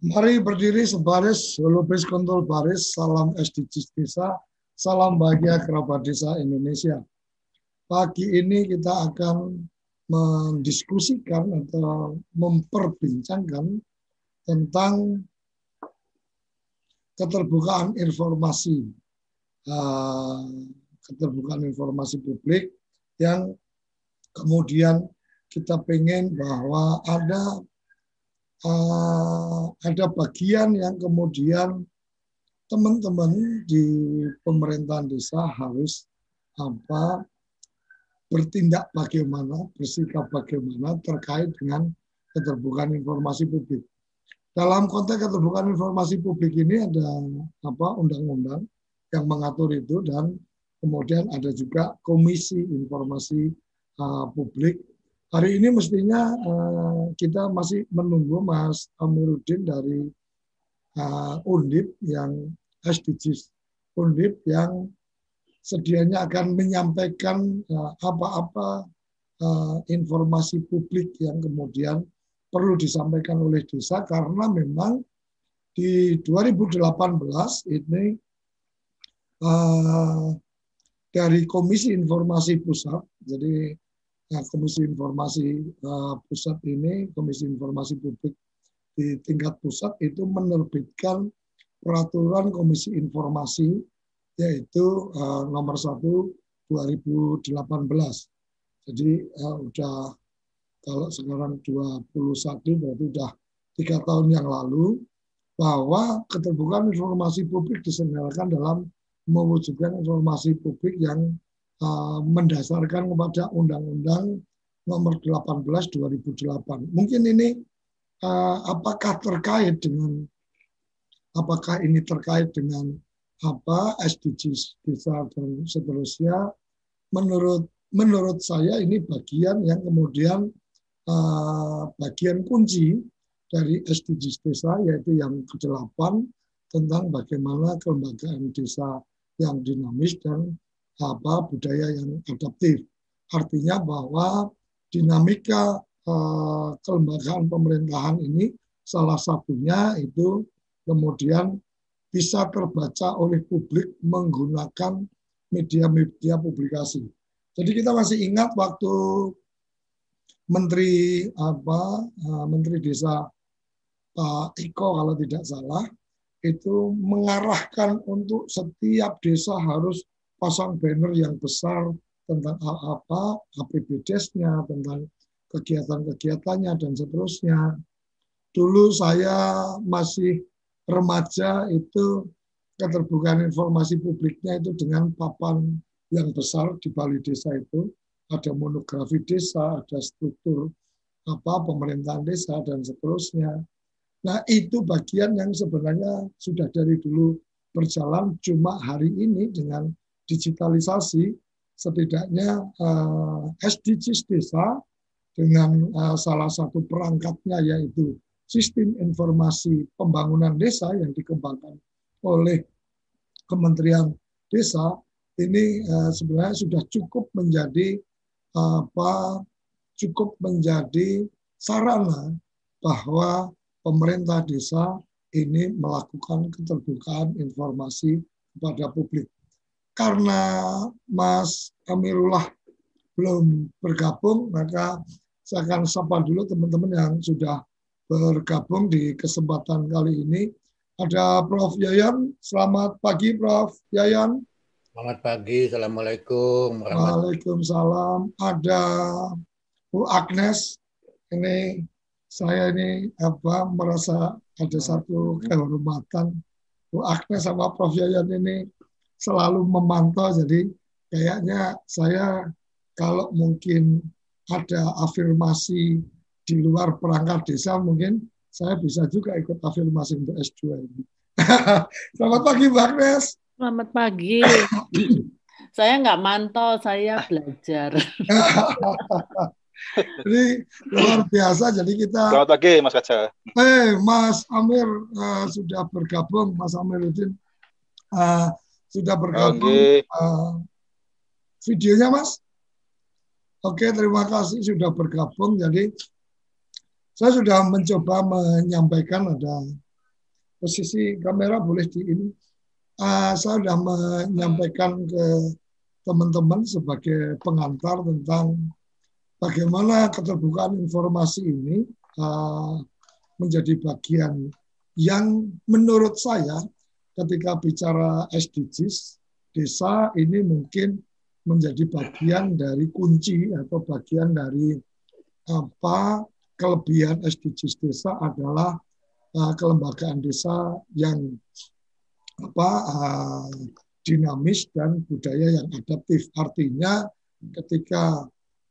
Mari berdiri sebaris, lupis kontrol baris, salam SDGs desa, salam bahagia kerabat desa Indonesia. Pagi ini kita akan mendiskusikan atau memperbincangkan tentang keterbukaan informasi, eh, keterbukaan informasi publik yang kemudian kita pengen bahwa ada uh, ada bagian yang kemudian teman-teman di pemerintahan desa harus apa bertindak bagaimana, bersikap bagaimana terkait dengan keterbukaan informasi publik. Dalam konteks keterbukaan informasi publik ini ada apa undang-undang yang mengatur itu dan kemudian ada juga Komisi Informasi uh, Publik Hari ini mestinya uh, kita masih menunggu Mas Amiruddin dari uh, Undip yang SDGs Undip yang sedianya akan menyampaikan apa-apa uh, informasi publik yang kemudian perlu disampaikan oleh desa karena memang di 2018 ini uh, dari Komisi Informasi Pusat jadi Nah, Komisi Informasi uh, Pusat ini, Komisi Informasi Publik di tingkat pusat itu menerbitkan peraturan Komisi Informasi yaitu uh, nomor 1 2018. Jadi uh, udah kalau sekarang 21 berarti udah tiga tahun yang lalu bahwa keterbukaan informasi publik diselenggarakan dalam mewujudkan informasi publik yang uh, mendasarkan kepada Undang-Undang Nomor 18 2008. Mungkin ini uh, apakah terkait dengan apakah ini terkait dengan apa SDGs desa dan seterusnya? Menurut menurut saya ini bagian yang kemudian uh, bagian kunci dari SDGs desa yaitu yang ke-8 tentang bagaimana kelembagaan desa yang dinamis dan apa budaya yang adaptif. Artinya bahwa dinamika eh, kelembagaan pemerintahan ini salah satunya itu kemudian bisa terbaca oleh publik menggunakan media-media publikasi. Jadi kita masih ingat waktu Menteri apa eh, Menteri Desa Pak Iko kalau tidak salah itu mengarahkan untuk setiap desa harus pasang banner yang besar tentang apa APBDes-nya, tentang kegiatan-kegiatannya dan seterusnya. Dulu saya masih remaja itu keterbukaan informasi publiknya itu dengan papan yang besar di Bali Desa itu ada monografi desa, ada struktur apa pemerintahan desa dan seterusnya. Nah itu bagian yang sebenarnya sudah dari dulu berjalan, cuma hari ini dengan digitalisasi setidaknya SDGs desa dengan uh, salah satu perangkatnya yaitu sistem informasi pembangunan desa yang dikembangkan oleh Kementerian Desa ini uh, sebenarnya sudah cukup menjadi apa cukup menjadi sarana bahwa pemerintah desa ini melakukan keterbukaan informasi kepada publik. Karena Mas Amirullah belum bergabung, maka saya akan sapa dulu teman-teman yang sudah bergabung di kesempatan kali ini. Ada Prof. Yayan. Selamat pagi, Prof. Yayan. Selamat pagi. Assalamualaikum. Waalaikumsalam. Ada Bu Agnes. Ini saya ini apa merasa ada satu kehormatan Bu Agnes sama Prof Yayan ini selalu memantau jadi kayaknya saya kalau mungkin ada afirmasi di luar perangkat desa mungkin saya bisa juga ikut afirmasi untuk S2 ini. Selamat pagi Bu Agnes. Selamat pagi. saya nggak mantau, saya belajar. Jadi luar biasa. Jadi kita. Selamat pagi, Mas Kaca. Eh, Mas Amir uh, sudah bergabung, Mas Amiruddin uh, sudah bergabung. Okay. Uh, videonya, Mas? Oke, okay, terima kasih sudah bergabung. Jadi saya sudah mencoba menyampaikan ada posisi kamera boleh di ini. Uh, saya sudah menyampaikan ke teman-teman sebagai pengantar tentang bagaimana keterbukaan informasi ini uh, menjadi bagian yang menurut saya ketika bicara SDGs desa ini mungkin menjadi bagian dari kunci atau bagian dari apa kelebihan SDGs desa adalah uh, kelembagaan desa yang apa uh, dinamis dan budaya yang adaptif. Artinya ketika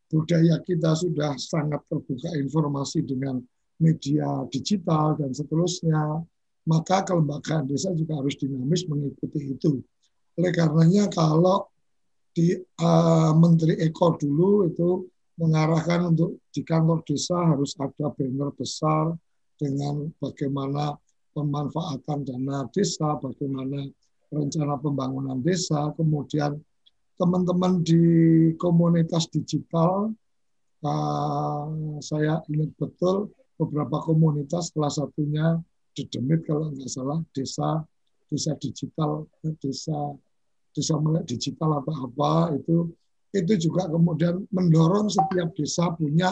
budaya kita sudah sangat terbuka informasi dengan media digital dan seterusnya, maka kelembagaan desa juga harus dinamis mengikuti itu. Oleh karenanya kalau di uh, Menteri Eko dulu itu mengarahkan untuk di kantor desa harus ada banner besar dengan bagaimana pemanfaatan dana desa, bagaimana rencana pembangunan desa, kemudian teman-teman di komunitas digital, uh, saya ingat betul beberapa komunitas, salah satunya di Demit kalau nggak salah, desa desa digital, desa desa melek digital apa apa itu itu juga kemudian mendorong setiap desa punya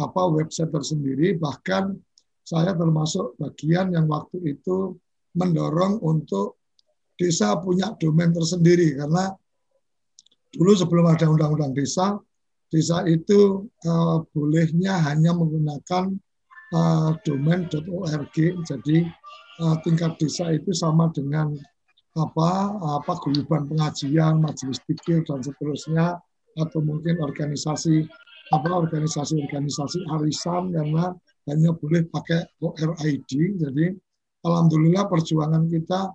apa website tersendiri. Bahkan saya termasuk bagian yang waktu itu mendorong untuk desa punya domain tersendiri. Karena dulu sebelum ada undang-undang desa, desa itu uh, bolehnya hanya menggunakan uh, domain.org. Jadi uh, tingkat desa itu sama dengan apa apa guyuban pengajian, majelis pikir dan seterusnya atau mungkin organisasi apa organisasi-organisasi arisan karena hanya boleh pakai ORID. Jadi alhamdulillah perjuangan kita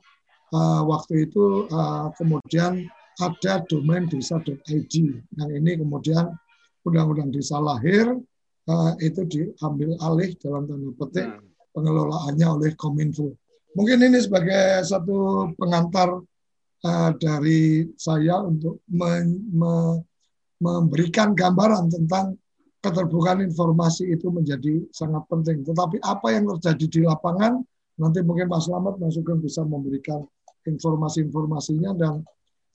uh, waktu itu uh, kemudian ada domain desa.id. Yang ini kemudian undang-undang desa lahir uh, itu diambil alih dalam tanda petik hmm. pengelolaannya oleh Kominfo. Mungkin ini sebagai satu pengantar uh, dari saya untuk me me memberikan gambaran tentang keterbukaan informasi itu menjadi sangat penting. Tetapi apa yang terjadi di lapangan, nanti mungkin Mas Slamet, Mas Sugeng bisa memberikan informasi-informasinya dan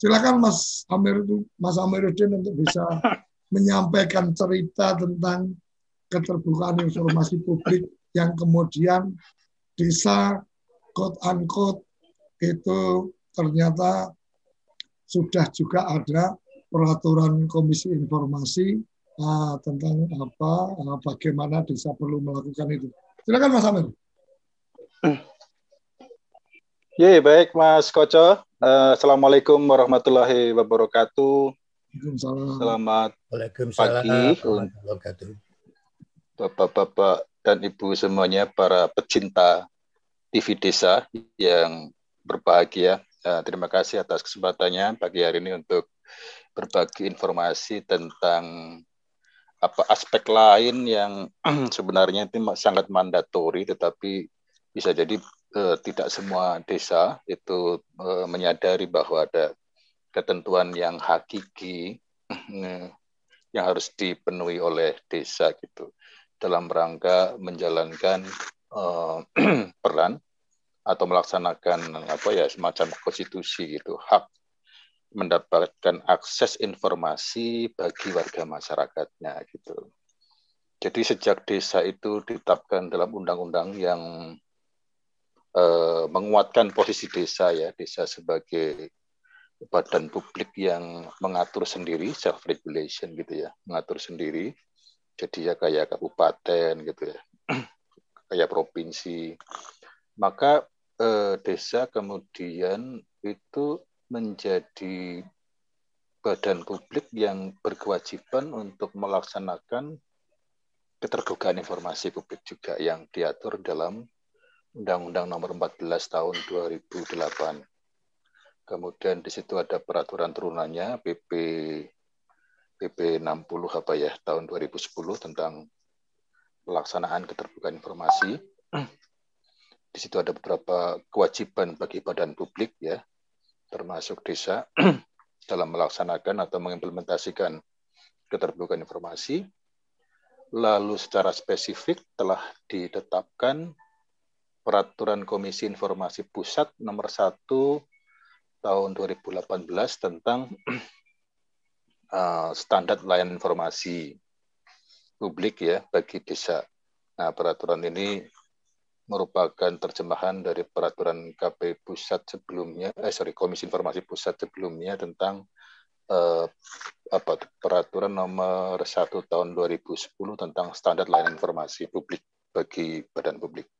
silakan Mas Amir Mas Amiruddin untuk bisa menyampaikan cerita tentang keterbukaan informasi publik yang kemudian bisa quote unquote itu ternyata sudah juga ada peraturan Komisi Informasi uh, tentang apa uh, bagaimana desa perlu melakukan itu. Silakan Mas Amir. Ye, baik Mas Koco. Uh, Assalamualaikum warahmatullahi wabarakatuh. Waalaikumsalam. Selamat Waalaikumsalam pagi wabarakatuh. Bapak-bapak dan Ibu semuanya, para pecinta TV Desa yang berbahagia. Uh, terima kasih atas kesempatannya pagi hari ini untuk berbagi informasi tentang apa aspek lain yang sebenarnya itu sangat mandatori tetapi bisa jadi eh, tidak semua desa itu eh, menyadari bahwa ada ketentuan yang hakiki eh, yang harus dipenuhi oleh desa gitu dalam rangka menjalankan eh, peran atau melaksanakan apa ya semacam konstitusi gitu hak mendapatkan akses informasi bagi warga masyarakatnya gitu. Jadi sejak desa itu ditetapkan dalam undang-undang yang uh, menguatkan posisi desa ya, desa sebagai badan publik yang mengatur sendiri self regulation gitu ya, mengatur sendiri. Jadi ya kayak kabupaten gitu ya, kayak provinsi. Maka eh, desa kemudian itu menjadi badan publik yang berkewajiban untuk melaksanakan keterbukaan informasi publik juga yang diatur dalam Undang-Undang Nomor 14 Tahun 2008. Kemudian di situ ada peraturan turunannya PP PP 60 apa ya tahun 2010 tentang pelaksanaan keterbukaan informasi. Di situ ada beberapa kewajiban bagi badan publik ya, termasuk desa dalam melaksanakan atau mengimplementasikan keterbukaan informasi. Lalu secara spesifik telah ditetapkan Peraturan Komisi Informasi Pusat nomor 1 tahun 2018 tentang uh, standar layanan informasi publik ya bagi desa. Nah, peraturan ini merupakan terjemahan dari peraturan KP pusat sebelumnya, eh sorry Komisi Informasi Pusat sebelumnya tentang uh, apa peraturan nomor 1 tahun 2010 tentang standar layanan informasi publik bagi badan publik.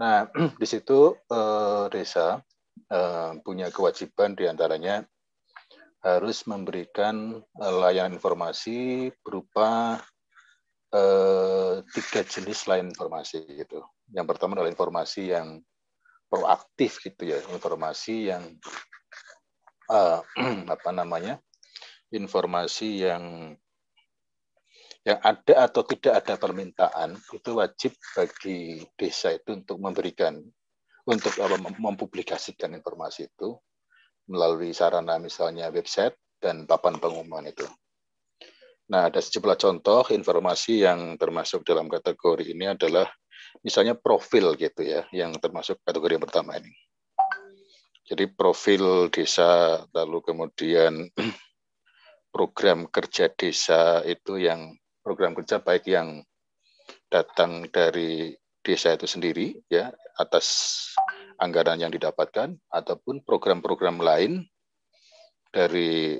Nah, di situ eh, desa eh, punya kewajiban di antaranya harus memberikan eh, layanan informasi berupa eh, tiga jenis layanan informasi gitu. Yang pertama adalah informasi yang proaktif gitu ya, informasi yang eh, apa namanya, informasi yang yang ada atau tidak ada permintaan itu wajib bagi desa itu untuk memberikan untuk mempublikasikan informasi itu melalui sarana misalnya website dan papan pengumuman itu. Nah, ada sejumlah contoh informasi yang termasuk dalam kategori ini adalah misalnya profil gitu ya, yang termasuk kategori yang pertama ini. Jadi profil desa, lalu kemudian program kerja desa itu yang program kerja baik yang datang dari desa itu sendiri ya atas anggaran yang didapatkan ataupun program-program lain dari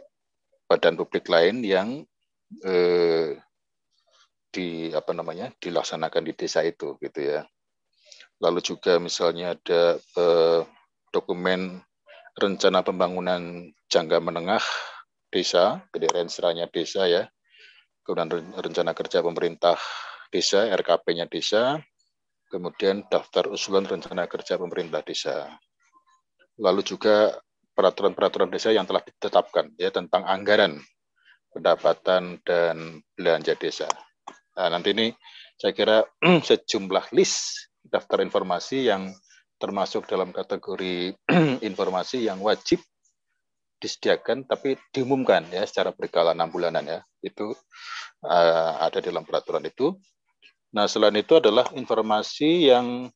badan publik lain yang eh, di apa namanya dilaksanakan di desa itu gitu ya. Lalu juga misalnya ada eh, dokumen rencana pembangunan jangka menengah desa, jadi renseranya desa ya, kemudian rencana kerja pemerintah desa, RKP-nya desa, kemudian daftar usulan rencana kerja pemerintah desa. Lalu juga peraturan-peraturan desa yang telah ditetapkan ya tentang anggaran pendapatan dan belanja desa. Nah, nanti ini saya kira sejumlah list daftar informasi yang termasuk dalam kategori informasi yang wajib disediakan tapi diumumkan ya secara berkala enam bulanan ya itu uh, ada dalam peraturan itu. Nah selain itu adalah informasi yang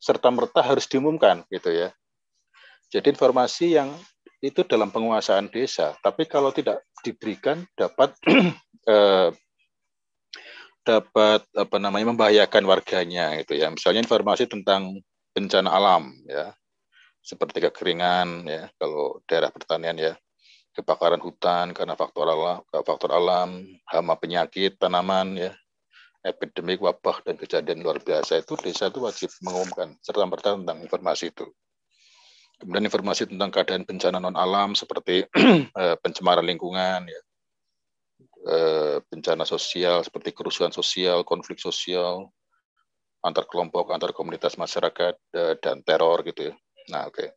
serta merta harus diumumkan gitu ya. Jadi informasi yang itu dalam penguasaan desa, tapi kalau tidak diberikan dapat eh, dapat apa namanya membahayakan warganya gitu ya. Misalnya informasi tentang bencana alam ya seperti kekeringan ya kalau daerah pertanian ya kebakaran hutan karena faktor alam faktor alam hama penyakit tanaman ya epidemik, wabah, dan kejadian luar biasa itu desa itu wajib mengumumkan serta merta tentang informasi itu. Kemudian informasi tentang keadaan bencana non alam seperti eh, pencemaran lingkungan, ya, eh, bencana sosial seperti kerusuhan sosial, konflik sosial, antar kelompok, antar komunitas masyarakat, eh, dan teror gitu ya. Nah, oke. Okay.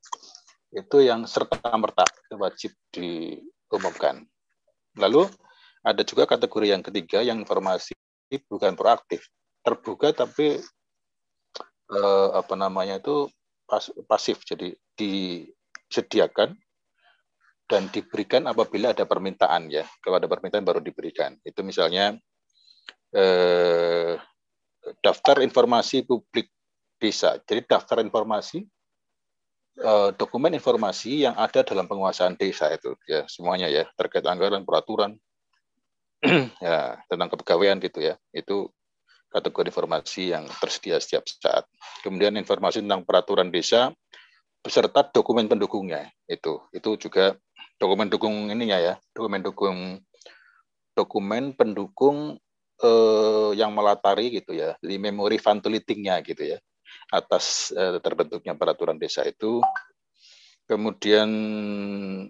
Itu yang serta merta wajib diumumkan. Lalu ada juga kategori yang ketiga yang informasi bukan proaktif, terbuka tapi eh, apa namanya itu pas, pasif. Jadi disediakan dan diberikan apabila ada permintaan ya. Kalau ada permintaan baru diberikan. Itu misalnya eh, daftar informasi publik desa. Jadi daftar informasi eh, dokumen informasi yang ada dalam penguasaan desa itu ya semuanya ya terkait anggaran peraturan ya tentang kepegawaian gitu ya. Itu kategori informasi yang tersedia setiap saat. Kemudian informasi tentang peraturan desa beserta dokumen pendukungnya itu. Itu juga dokumen dukung ininya ya dokumen dukung dokumen pendukung eh, yang melatari gitu ya di memori fantolitingnya gitu ya atas eh, terbentuknya peraturan desa itu. Kemudian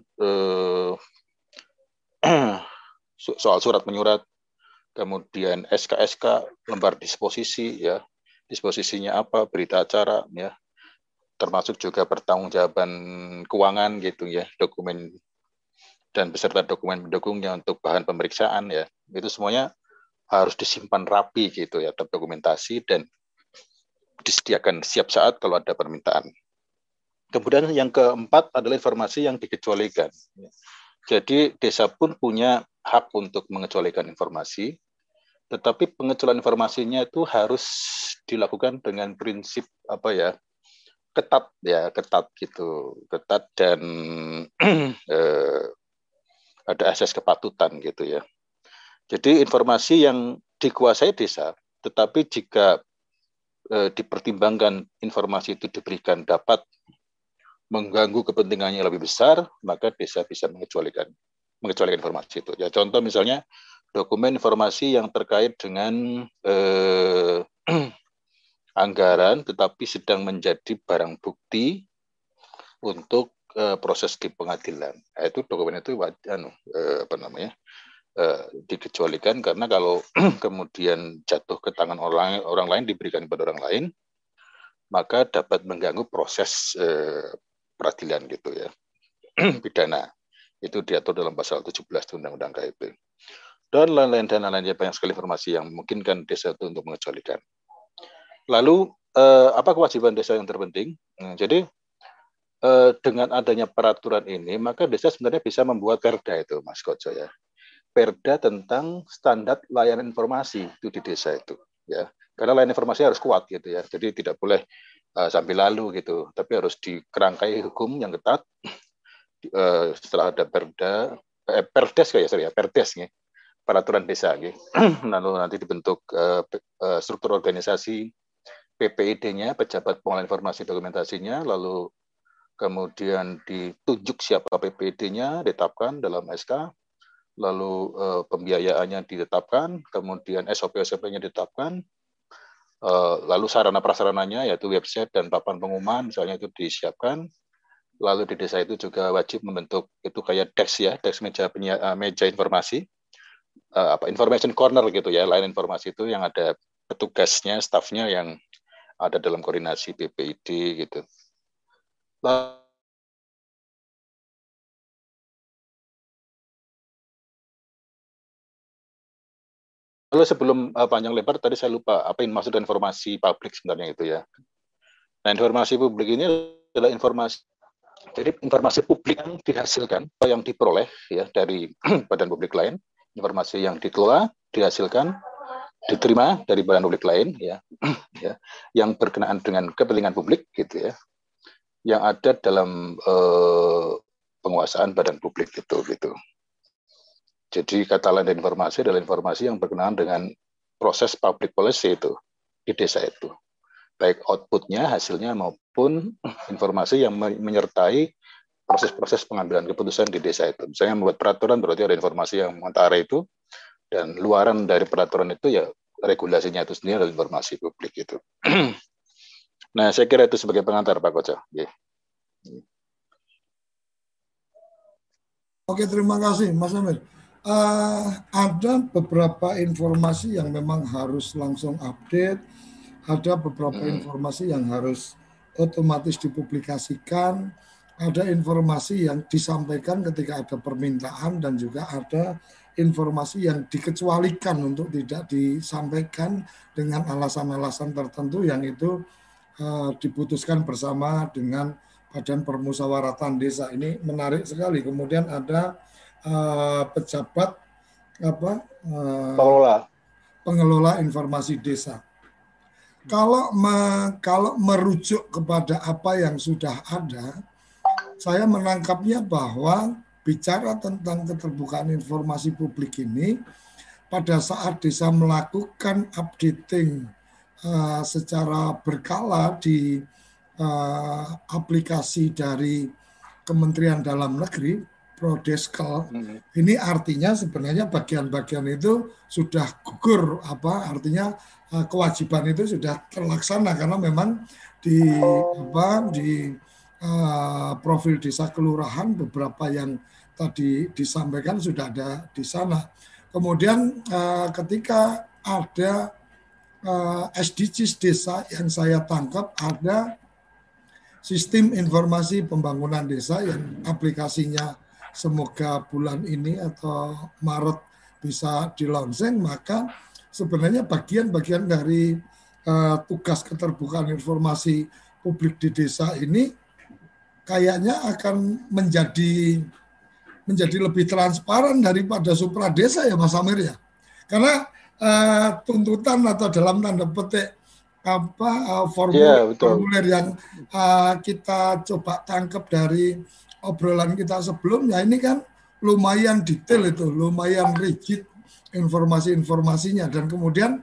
eh, soal surat menyurat kemudian SK-SK lembar disposisi ya disposisinya apa berita acara ya termasuk juga pertanggungjawaban keuangan gitu ya, dokumen dan beserta dokumen pendukungnya untuk bahan pemeriksaan ya. Itu semuanya harus disimpan rapi gitu ya, terdokumentasi dan disediakan siap saat kalau ada permintaan. Kemudian yang keempat adalah informasi yang dikecualikan. Jadi desa pun punya hak untuk mengecualikan informasi, tetapi pengecualian informasinya itu harus dilakukan dengan prinsip apa ya ketat ya ketat gitu ketat dan eh, ada asas kepatutan gitu ya. Jadi informasi yang dikuasai desa tetapi jika eh, dipertimbangkan informasi itu diberikan dapat mengganggu kepentingannya lebih besar maka desa bisa mengecualikan mengecualikan informasi itu ya contoh misalnya dokumen informasi yang terkait dengan eh, anggaran tetapi sedang menjadi barang bukti untuk uh, proses di pengadilan. Nah, itu dokumen itu anu, uh, apa namanya? Uh, dikecualikan karena kalau kemudian jatuh ke tangan orang orang lain diberikan kepada orang lain maka dapat mengganggu proses uh, peradilan gitu ya pidana itu diatur dalam pasal 17 Undang-Undang KIP dan lain-lain dan lain-lainnya banyak sekali informasi yang memungkinkan desa itu untuk mengecualikan. Lalu eh, apa kewajiban desa yang terpenting? Nah, jadi eh, dengan adanya peraturan ini, maka desa sebenarnya bisa membuat perda itu, Mas Kojo ya. Perda tentang standar layanan informasi itu di desa itu, ya. Karena layanan informasi harus kuat gitu ya. Jadi tidak boleh uh, sambil lalu gitu, tapi harus dikerangkai hukum yang ketat. Uh, setelah ada perda, eh, perdes kayak sorry ya, perdes nih, peraturan desa gitu. Lalu nanti dibentuk uh, uh, struktur organisasi PPID-nya, pejabat pengelola informasi dokumentasinya, lalu kemudian ditunjuk siapa PPID-nya, ditetapkan dalam SK, lalu eh, pembiayaannya ditetapkan, kemudian SOP-SOP-nya ditetapkan, eh, lalu sarana prasarananya yaitu website dan papan pengumuman misalnya itu disiapkan, lalu di desa itu juga wajib membentuk itu kayak desk ya, desk meja uh, meja informasi, uh, apa information corner gitu ya, lain informasi itu yang ada petugasnya, stafnya yang ada dalam koordinasi BPID gitu. Lalu sebelum uh, panjang lebar tadi saya lupa apa yang maksud informasi publik sebenarnya itu ya. Nah informasi publik ini adalah informasi jadi informasi publik yang dihasilkan atau yang diperoleh ya dari badan publik lain, informasi yang dikelola, dihasilkan, diterima dari badan publik lain ya, ya yang berkenaan dengan kepentingan publik gitu ya yang ada dalam eh, penguasaan badan publik itu gitu. Jadi kata lain informasi adalah informasi yang berkenaan dengan proses public policy itu di desa itu baik outputnya hasilnya maupun informasi yang menyertai proses-proses pengambilan keputusan di desa itu misalnya membuat peraturan berarti ada informasi yang mengantar itu dan luaran dari peraturan itu ya regulasinya itu sendiri adalah informasi publik itu. nah, saya kira itu sebagai pengantar Pak Koco. Yeah. Oke, terima kasih Mas Amir. Uh, ada beberapa informasi yang memang harus langsung update, ada beberapa hmm. informasi yang harus otomatis dipublikasikan, ada informasi yang disampaikan ketika ada permintaan dan juga ada informasi yang dikecualikan untuk tidak disampaikan dengan alasan-alasan tertentu yang itu uh, diputuskan bersama dengan Badan Permusyawaratan Desa ini menarik sekali. Kemudian ada uh, pejabat apa uh, pengelola pengelola informasi desa. Kalau me, kalau merujuk kepada apa yang sudah ada, saya menangkapnya bahwa bicara tentang keterbukaan informasi publik ini pada saat desa melakukan updating uh, secara berkala di uh, aplikasi dari Kementerian Dalam Negeri Prodeskel hmm. ini artinya sebenarnya bagian-bagian itu sudah gugur apa artinya uh, kewajiban itu sudah terlaksana karena memang di apa di uh, profil desa kelurahan beberapa yang tadi disampaikan sudah ada di sana. Kemudian uh, ketika ada uh, SDGs desa yang saya tangkap ada sistem informasi pembangunan desa yang aplikasinya semoga bulan ini atau Maret bisa di launching maka sebenarnya bagian-bagian dari uh, tugas keterbukaan informasi publik di desa ini kayaknya akan menjadi menjadi lebih transparan daripada supra desa ya Mas Amir ya? Karena uh, tuntutan atau dalam tanda petik apa uh, formulir, yeah, formulir yang uh, kita coba tangkap dari obrolan kita sebelumnya ini kan lumayan detail itu, lumayan rigid informasi-informasinya dan kemudian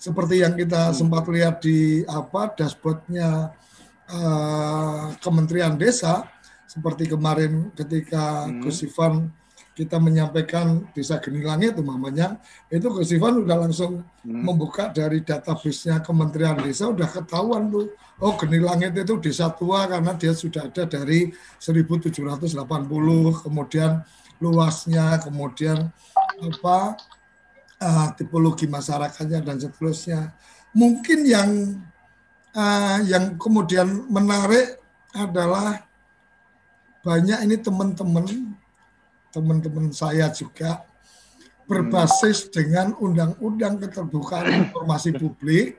seperti yang kita sempat lihat di apa dashboardnya uh, Kementerian Desa seperti kemarin ketika hmm. Gus Ivan kita menyampaikan desa Genilangit umpamanya itu Gus Ivan udah langsung hmm. membuka dari database-nya Kementerian Desa udah ketahuan tuh oh Genilangit itu desa tua karena dia sudah ada dari 1780 kemudian luasnya kemudian apa uh, tipologi masyarakatnya dan seterusnya mungkin yang uh, yang kemudian menarik adalah banyak ini teman-teman teman-teman saya juga berbasis dengan undang-undang keterbukaan informasi publik,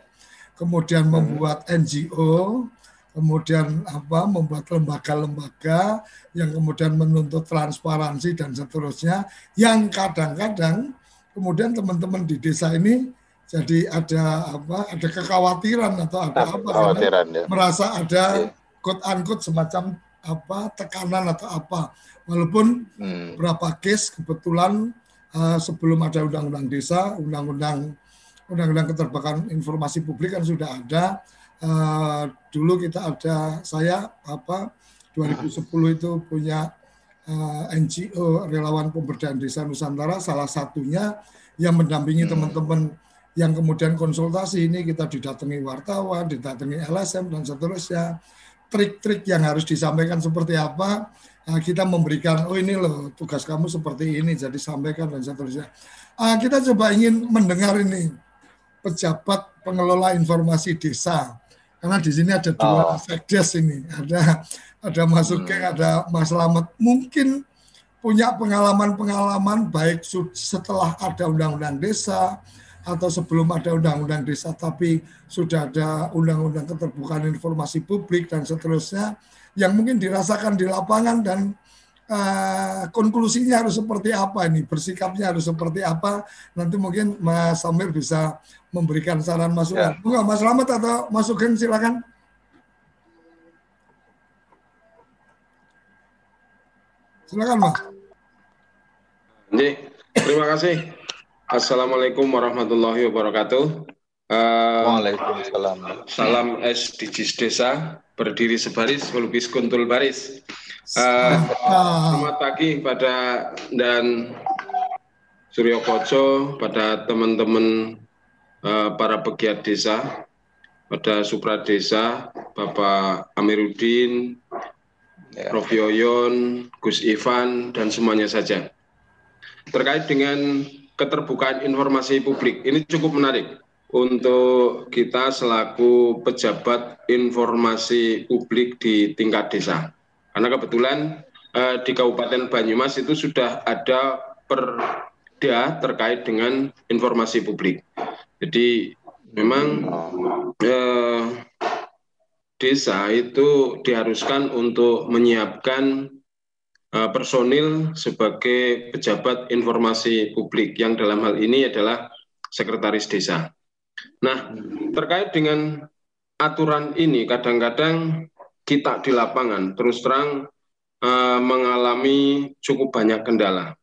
kemudian membuat NGO, kemudian apa membuat lembaga-lembaga yang kemudian menuntut transparansi dan seterusnya yang kadang-kadang kemudian teman-teman di desa ini jadi ada apa ada kekhawatiran atau ada apa ya. merasa ada quote unquote semacam apa tekanan atau apa Walaupun hmm. berapa case kebetulan uh, sebelum ada undang-undang desa, undang-undang undang-undang keterbukaan informasi publik kan sudah ada. Uh, dulu kita ada saya apa 2010 itu punya uh, eh, NGO relawan pemberdayaan desa Nusantara salah satunya yang mendampingi hmm. teman-teman yang kemudian konsultasi ini kita didatangi wartawan, didatangi LSM dan seterusnya. Trik-trik yang harus disampaikan seperti apa Nah, kita memberikan, oh ini loh tugas kamu seperti ini, jadi sampaikan dan seterusnya. Uh, kita coba ingin mendengar ini pejabat pengelola informasi desa, karena di sini ada dua oh. sekdes ini, ada ada Mas Sugeng, hmm. ada Mas Slamet. Mungkin punya pengalaman-pengalaman baik setelah ada undang-undang desa atau sebelum ada undang-undang desa, tapi sudah ada undang-undang keterbukaan informasi publik dan seterusnya yang mungkin dirasakan di lapangan dan uh, konklusinya harus seperti apa ini, bersikapnya harus seperti apa. Nanti mungkin Mas Samir bisa memberikan saran masukan. Ya. Mas Selamat atau Mas Sugeng silakan. Silakan Mas. Jadi, terima kasih. Assalamualaikum warahmatullahi wabarakatuh. Uh, Waalaikumsalam. Salam SDGs Desa berdiri sebaris melukis kuntul baris. Uh, selamat pagi pada dan Suryo Koco, pada teman-teman uh, para pegiat desa, pada Supra Desa, Bapak Amiruddin, ya. Prof. Yoyon, Gus Ivan, dan semuanya saja. Terkait dengan keterbukaan informasi publik, ini cukup menarik untuk kita selaku pejabat informasi publik di tingkat desa. Karena kebetulan eh, di Kabupaten Banyumas itu sudah ada perda terkait dengan informasi publik. Jadi memang eh, desa itu diharuskan untuk menyiapkan eh, personil sebagai pejabat informasi publik yang dalam hal ini adalah sekretaris desa. Nah, terkait dengan aturan ini kadang-kadang kita di lapangan terus terang eh, mengalami cukup banyak kendala.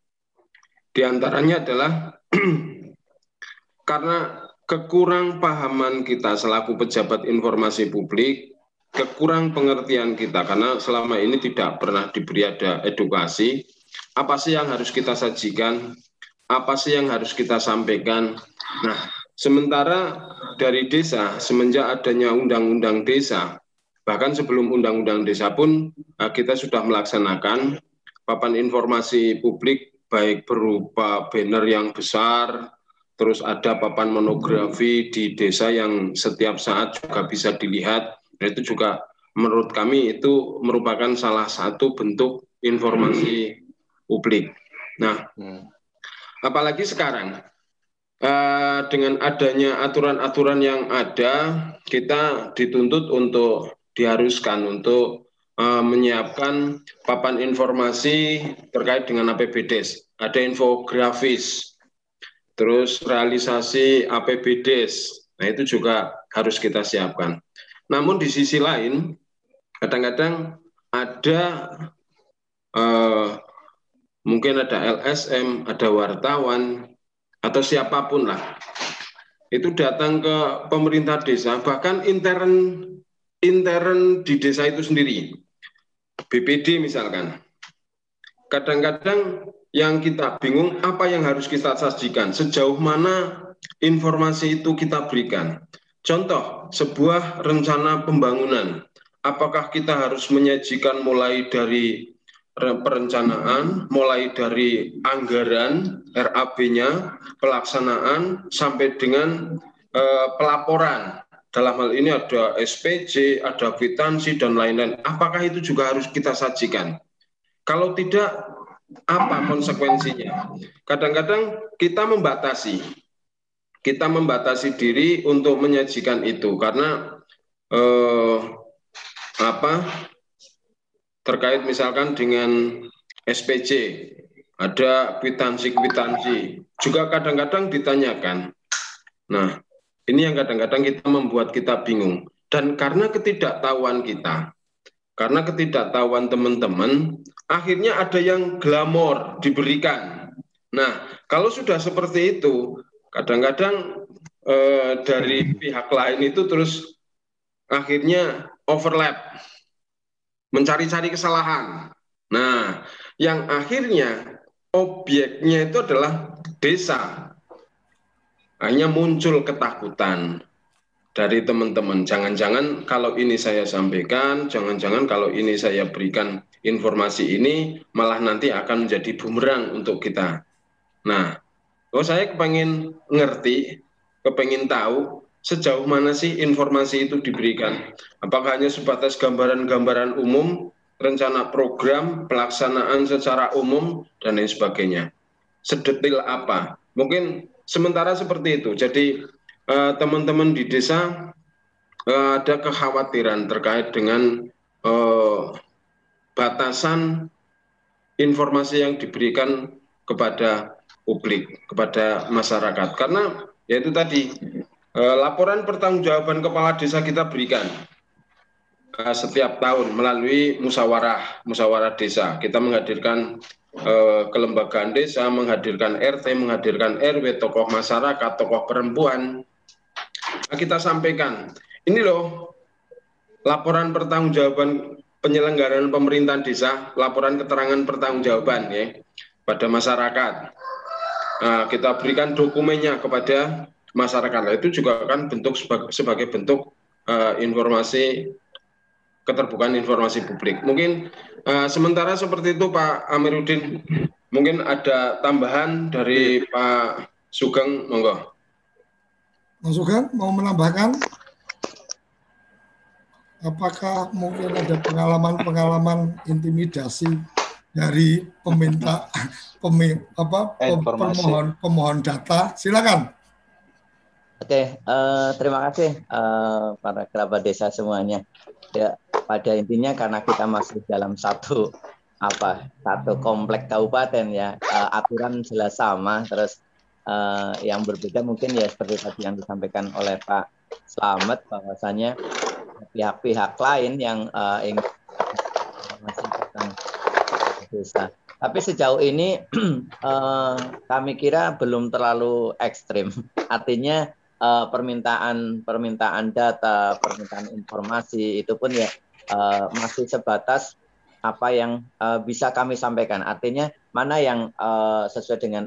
Di antaranya adalah karena kekurang pahaman kita selaku pejabat informasi publik, kekurang pengertian kita karena selama ini tidak pernah diberi ada edukasi, apa sih yang harus kita sajikan, apa sih yang harus kita sampaikan. Nah, sementara dari desa semenjak adanya undang-undang desa, bahkan sebelum undang-undang desa pun eh, kita sudah melaksanakan papan informasi publik baik berupa banner yang besar, terus ada papan monografi di desa yang setiap saat juga bisa dilihat. Nah, itu juga menurut kami itu merupakan salah satu bentuk informasi publik. Nah, apalagi sekarang uh, dengan adanya aturan-aturan yang ada, kita dituntut untuk diharuskan untuk uh, menyiapkan papan informasi terkait dengan APBDes. Ada infografis, terus realisasi APBDes. Nah, itu juga harus kita siapkan. Namun di sisi lain, kadang-kadang ada eh, mungkin ada LSM, ada wartawan, atau siapa pun lah. Itu datang ke pemerintah desa, bahkan intern intern di desa itu sendiri. BPD misalkan. Kadang-kadang yang kita bingung apa yang harus kita sajikan, sejauh mana informasi itu kita berikan. Contoh, sebuah rencana pembangunan, apakah kita harus menyajikan mulai dari perencanaan, mulai dari anggaran, RAB-nya, pelaksanaan, sampai dengan eh, pelaporan. Dalam hal ini ada SPJ, ada kwitansi, dan lain-lain. Apakah itu juga harus kita sajikan? Kalau tidak, apa konsekuensinya? Kadang-kadang kita membatasi, kita membatasi diri untuk menyajikan itu karena eh, apa terkait misalkan dengan SPC ada kwitansi-kwitansi juga kadang-kadang ditanyakan. Nah, ini yang kadang-kadang kita membuat kita bingung dan karena ketidaktahuan kita, karena ketidaktahuan teman-teman, akhirnya ada yang glamor diberikan. Nah, kalau sudah seperti itu, kadang-kadang eh, dari pihak lain itu terus akhirnya overlap, mencari-cari kesalahan. Nah, yang akhirnya objeknya itu adalah desa. Hanya muncul ketakutan, dari teman-teman. Jangan-jangan kalau ini saya sampaikan, jangan-jangan kalau ini saya berikan informasi ini, malah nanti akan menjadi bumerang untuk kita. Nah, oh saya kepengen ngerti, kepengen tahu sejauh mana sih informasi itu diberikan. Apakah hanya sebatas gambaran-gambaran umum, rencana program, pelaksanaan secara umum, dan lain sebagainya. Sedetil apa? Mungkin sementara seperti itu. Jadi Eh, teman-teman di desa uh, ada kekhawatiran terkait dengan uh, batasan informasi yang diberikan kepada publik, kepada masyarakat. Karena yaitu tadi uh, laporan pertanggungjawaban kepala desa kita berikan uh, setiap tahun melalui musyawarah musyawarah desa. Kita menghadirkan uh, kelembagaan desa, menghadirkan RT, menghadirkan RW, tokoh masyarakat, tokoh perempuan, kita sampaikan. Ini loh laporan pertanggungjawaban penyelenggaraan pemerintahan desa, laporan keterangan pertanggungjawaban ya pada masyarakat. Nah, kita berikan dokumennya kepada masyarakat. Nah, itu juga kan bentuk sebagai, sebagai bentuk uh, informasi keterbukaan informasi publik. Mungkin uh, sementara seperti itu Pak Amiruddin. Mungkin ada tambahan dari Pak Sugeng, monggo. Mas Sugeng mau menambahkan? Apakah mungkin ada pengalaman-pengalaman intimidasi dari peminta pemi, apa pemohon pemohon data? Silakan. Oke, uh, terima kasih uh, para kerabat desa semuanya. Ya, pada intinya karena kita masih dalam satu apa satu komplek kabupaten ya uh, aturan jelas sama terus uh, yang berbeda mungkin ya seperti tadi yang disampaikan oleh Pak Slamet bahwasanya pihak-pihak lain yang uh, ingin desa. Tapi sejauh ini uh, kami kira belum terlalu ekstrim. Artinya uh, permintaan permintaan data, permintaan informasi itu pun ya uh, masih sebatas apa yang bisa kami sampaikan. Artinya mana yang sesuai dengan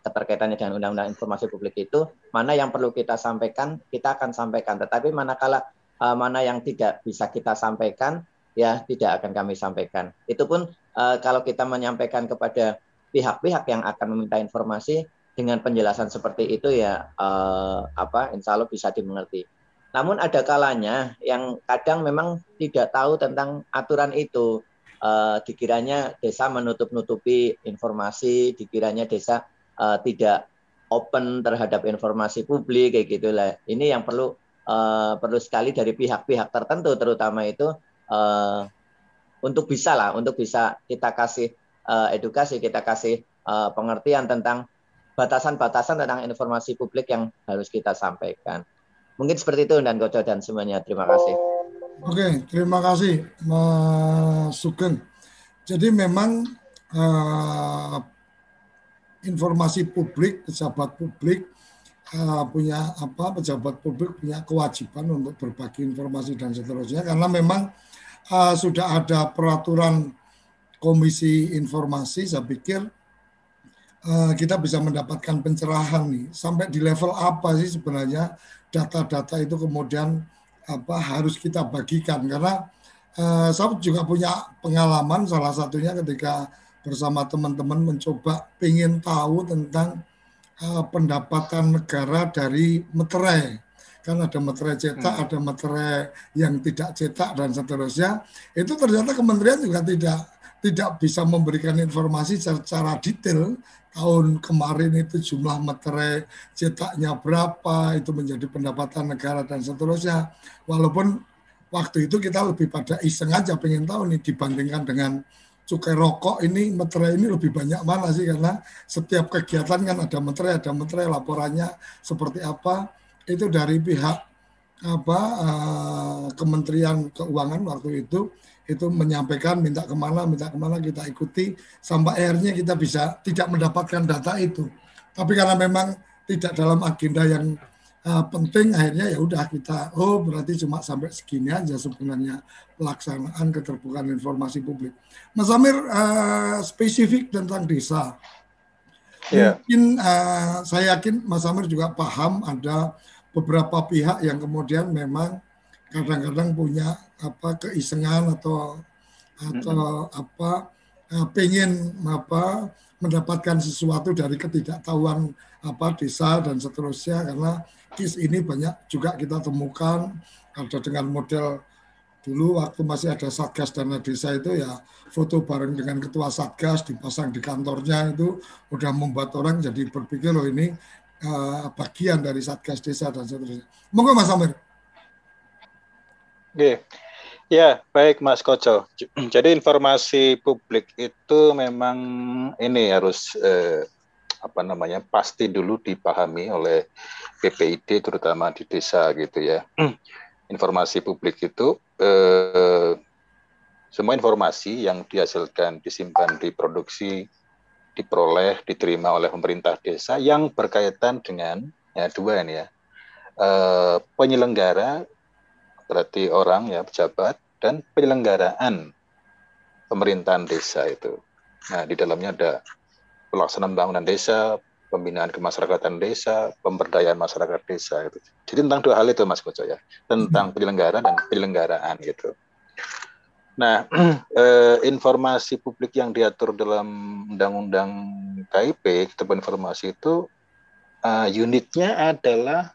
keterkaitannya dengan Undang-Undang Informasi Publik itu, mana yang perlu kita sampaikan, kita akan sampaikan. Tetapi manakala mana yang tidak bisa kita sampaikan, ya tidak akan kami sampaikan. Itu pun uh, kalau kita menyampaikan kepada pihak-pihak yang akan meminta informasi dengan penjelasan seperti itu ya uh, apa insya Allah bisa dimengerti. Namun ada kalanya yang kadang memang tidak tahu tentang aturan itu. Uh, dikiranya desa menutup-nutupi informasi, dikiranya desa uh, tidak open terhadap informasi publik kayak gitulah. Ini yang perlu uh, perlu sekali dari pihak-pihak tertentu terutama itu uh, untuk bisa lah untuk bisa kita kasih uh, edukasi kita kasih uh, pengertian tentang batasan-batasan tentang informasi publik yang harus kita sampaikan. Mungkin seperti itu dan Gojo dan semuanya. Terima kasih. Oke terima kasih Mas Sugeng. Jadi memang uh, informasi publik pejabat publik uh, punya apa pejabat publik punya kewajiban untuk berbagi informasi dan seterusnya karena memang uh, sudah ada peraturan komisi informasi saya pikir uh, kita bisa mendapatkan pencerahan nih. Sampai di level apa sih sebenarnya data-data itu kemudian apa harus kita bagikan? Karena uh, saya juga punya pengalaman salah satunya ketika bersama teman-teman mencoba ingin tahu tentang uh, pendapatan negara dari meterai kan ada meterai cetak, hmm. ada meterai yang tidak cetak dan seterusnya. Itu ternyata kementerian juga tidak tidak bisa memberikan informasi secara detail tahun kemarin itu jumlah meterai cetaknya berapa, itu menjadi pendapatan negara dan seterusnya. Walaupun waktu itu kita lebih pada iseng aja pengen tahu nih dibandingkan dengan cukai rokok ini meterai ini lebih banyak mana sih karena setiap kegiatan kan ada meterai ada meterai laporannya seperti apa itu dari pihak apa uh, Kementerian Keuangan waktu itu itu menyampaikan minta ke mana minta ke mana kita ikuti sampai akhirnya kita bisa tidak mendapatkan data itu tapi karena memang tidak dalam agenda yang uh, penting akhirnya ya udah kita oh berarti cuma sampai segini aja sebenarnya pelaksanaan keterbukaan informasi publik. Mas Amir uh, spesifik tentang desa. Yeah. Mungkin uh, saya yakin Mas Amir juga paham ada beberapa pihak yang kemudian memang kadang-kadang punya apa keisengan atau atau mm-hmm. apa uh, pengen apa mendapatkan sesuatu dari ketidaktahuan apa desa dan seterusnya karena kis ini banyak juga kita temukan ada dengan model dulu waktu masih ada satgas dana desa itu ya foto bareng dengan ketua satgas dipasang di kantornya itu udah membuat orang jadi berpikir loh ini uh, bagian dari satgas desa dan seterusnya. Monggo Mas Amir. Oke. Ya, baik Mas Koco. Jadi informasi publik itu memang ini harus eh, apa namanya pasti dulu dipahami oleh PPID terutama di desa gitu ya. Informasi publik itu eh, semua informasi yang dihasilkan, disimpan, diproduksi, diperoleh, diterima oleh pemerintah desa yang berkaitan dengan ya dua ini ya eh, penyelenggara berarti orang ya pejabat dan penyelenggaraan pemerintahan desa itu. Nah di dalamnya ada pelaksanaan pembangunan desa, pembinaan kemasyarakatan desa, pemberdayaan masyarakat desa gitu. Jadi tentang dua hal itu Mas Koco ya, tentang penyelenggara dan penyelenggaraan gitu. Nah, eh, informasi publik yang diatur dalam Undang-Undang KIP, Kitab Informasi itu uh, unitnya adalah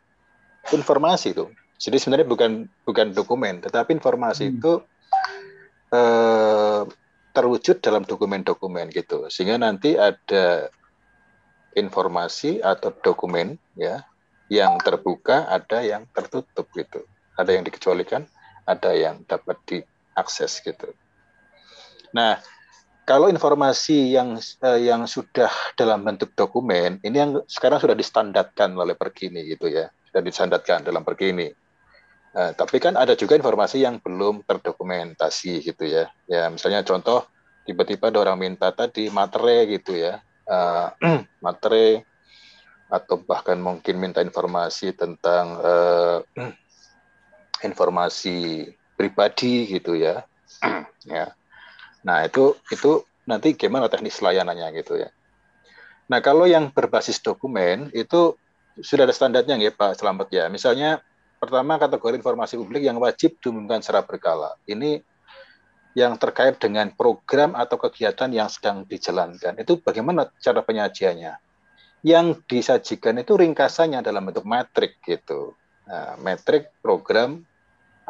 informasi itu. Jadi sebenarnya bukan bukan dokumen, tetapi informasi hmm. itu uh, terwujud dalam dokumen-dokumen gitu. Sehingga nanti ada informasi atau dokumen ya yang terbuka, ada yang tertutup gitu. Ada yang dikecualikan, ada yang dapat di akses gitu. Nah, kalau informasi yang uh, yang sudah dalam bentuk dokumen ini yang sekarang sudah distandarkan oleh Perkini gitu ya, sudah distandarkan dalam Perkini. Uh, tapi kan ada juga informasi yang belum terdokumentasi gitu ya. Ya misalnya contoh tiba-tiba ada orang minta tadi materai gitu ya, uh, materai atau bahkan mungkin minta informasi tentang uh, informasi pribadi gitu ya. ya. Nah, itu itu nanti gimana teknis layanannya gitu ya. Nah, kalau yang berbasis dokumen itu sudah ada standarnya ya Pak Selamat ya. Misalnya pertama kategori informasi publik yang wajib diumumkan secara berkala. Ini yang terkait dengan program atau kegiatan yang sedang dijalankan. Itu bagaimana cara penyajiannya? Yang disajikan itu ringkasannya dalam bentuk metrik gitu. Nah, metrik program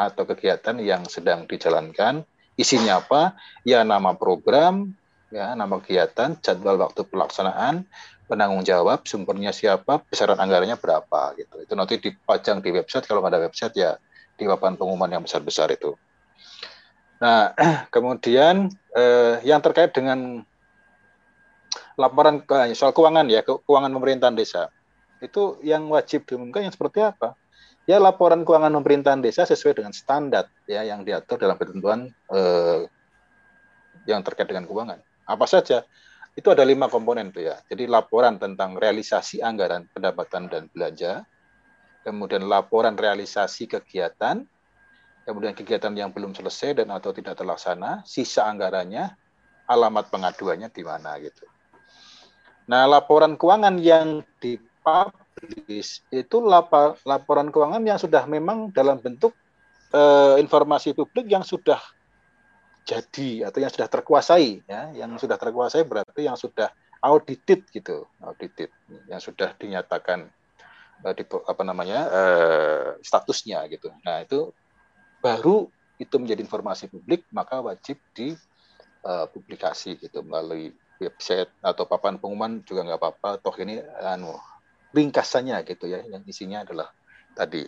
atau kegiatan yang sedang dijalankan. Isinya apa? Ya nama program, ya nama kegiatan, jadwal waktu pelaksanaan, penanggung jawab, sumbernya siapa, besaran anggarannya berapa gitu. Itu nanti dipajang di website kalau ada website ya di papan pengumuman yang besar-besar itu. Nah, kemudian eh, yang terkait dengan laporan soal keuangan ya, keuangan pemerintahan desa. Itu yang wajib diumumkan yang seperti apa? Ya laporan keuangan pemerintahan desa sesuai dengan standar ya yang diatur dalam ketentuan eh, yang terkait dengan keuangan. Apa saja? Itu ada lima komponen tuh ya. Jadi laporan tentang realisasi anggaran pendapatan dan belanja, kemudian laporan realisasi kegiatan, kemudian kegiatan yang belum selesai dan atau tidak terlaksana, sisa anggarannya, alamat pengaduannya di mana gitu. Nah, laporan keuangan yang dipublish itu lapor, laporan keuangan yang sudah memang dalam bentuk uh, informasi publik yang sudah jadi atau yang sudah terkuasai ya. Yang sudah terkuasai berarti yang sudah audited gitu audited. Yang sudah dinyatakan uh, di, apa namanya uh, statusnya gitu. Nah itu baru itu menjadi informasi publik maka wajib dipublikasi uh, gitu melalui website atau papan pengumuman juga nggak apa-apa. Toh ini anu ringkasannya gitu ya yang isinya adalah tadi.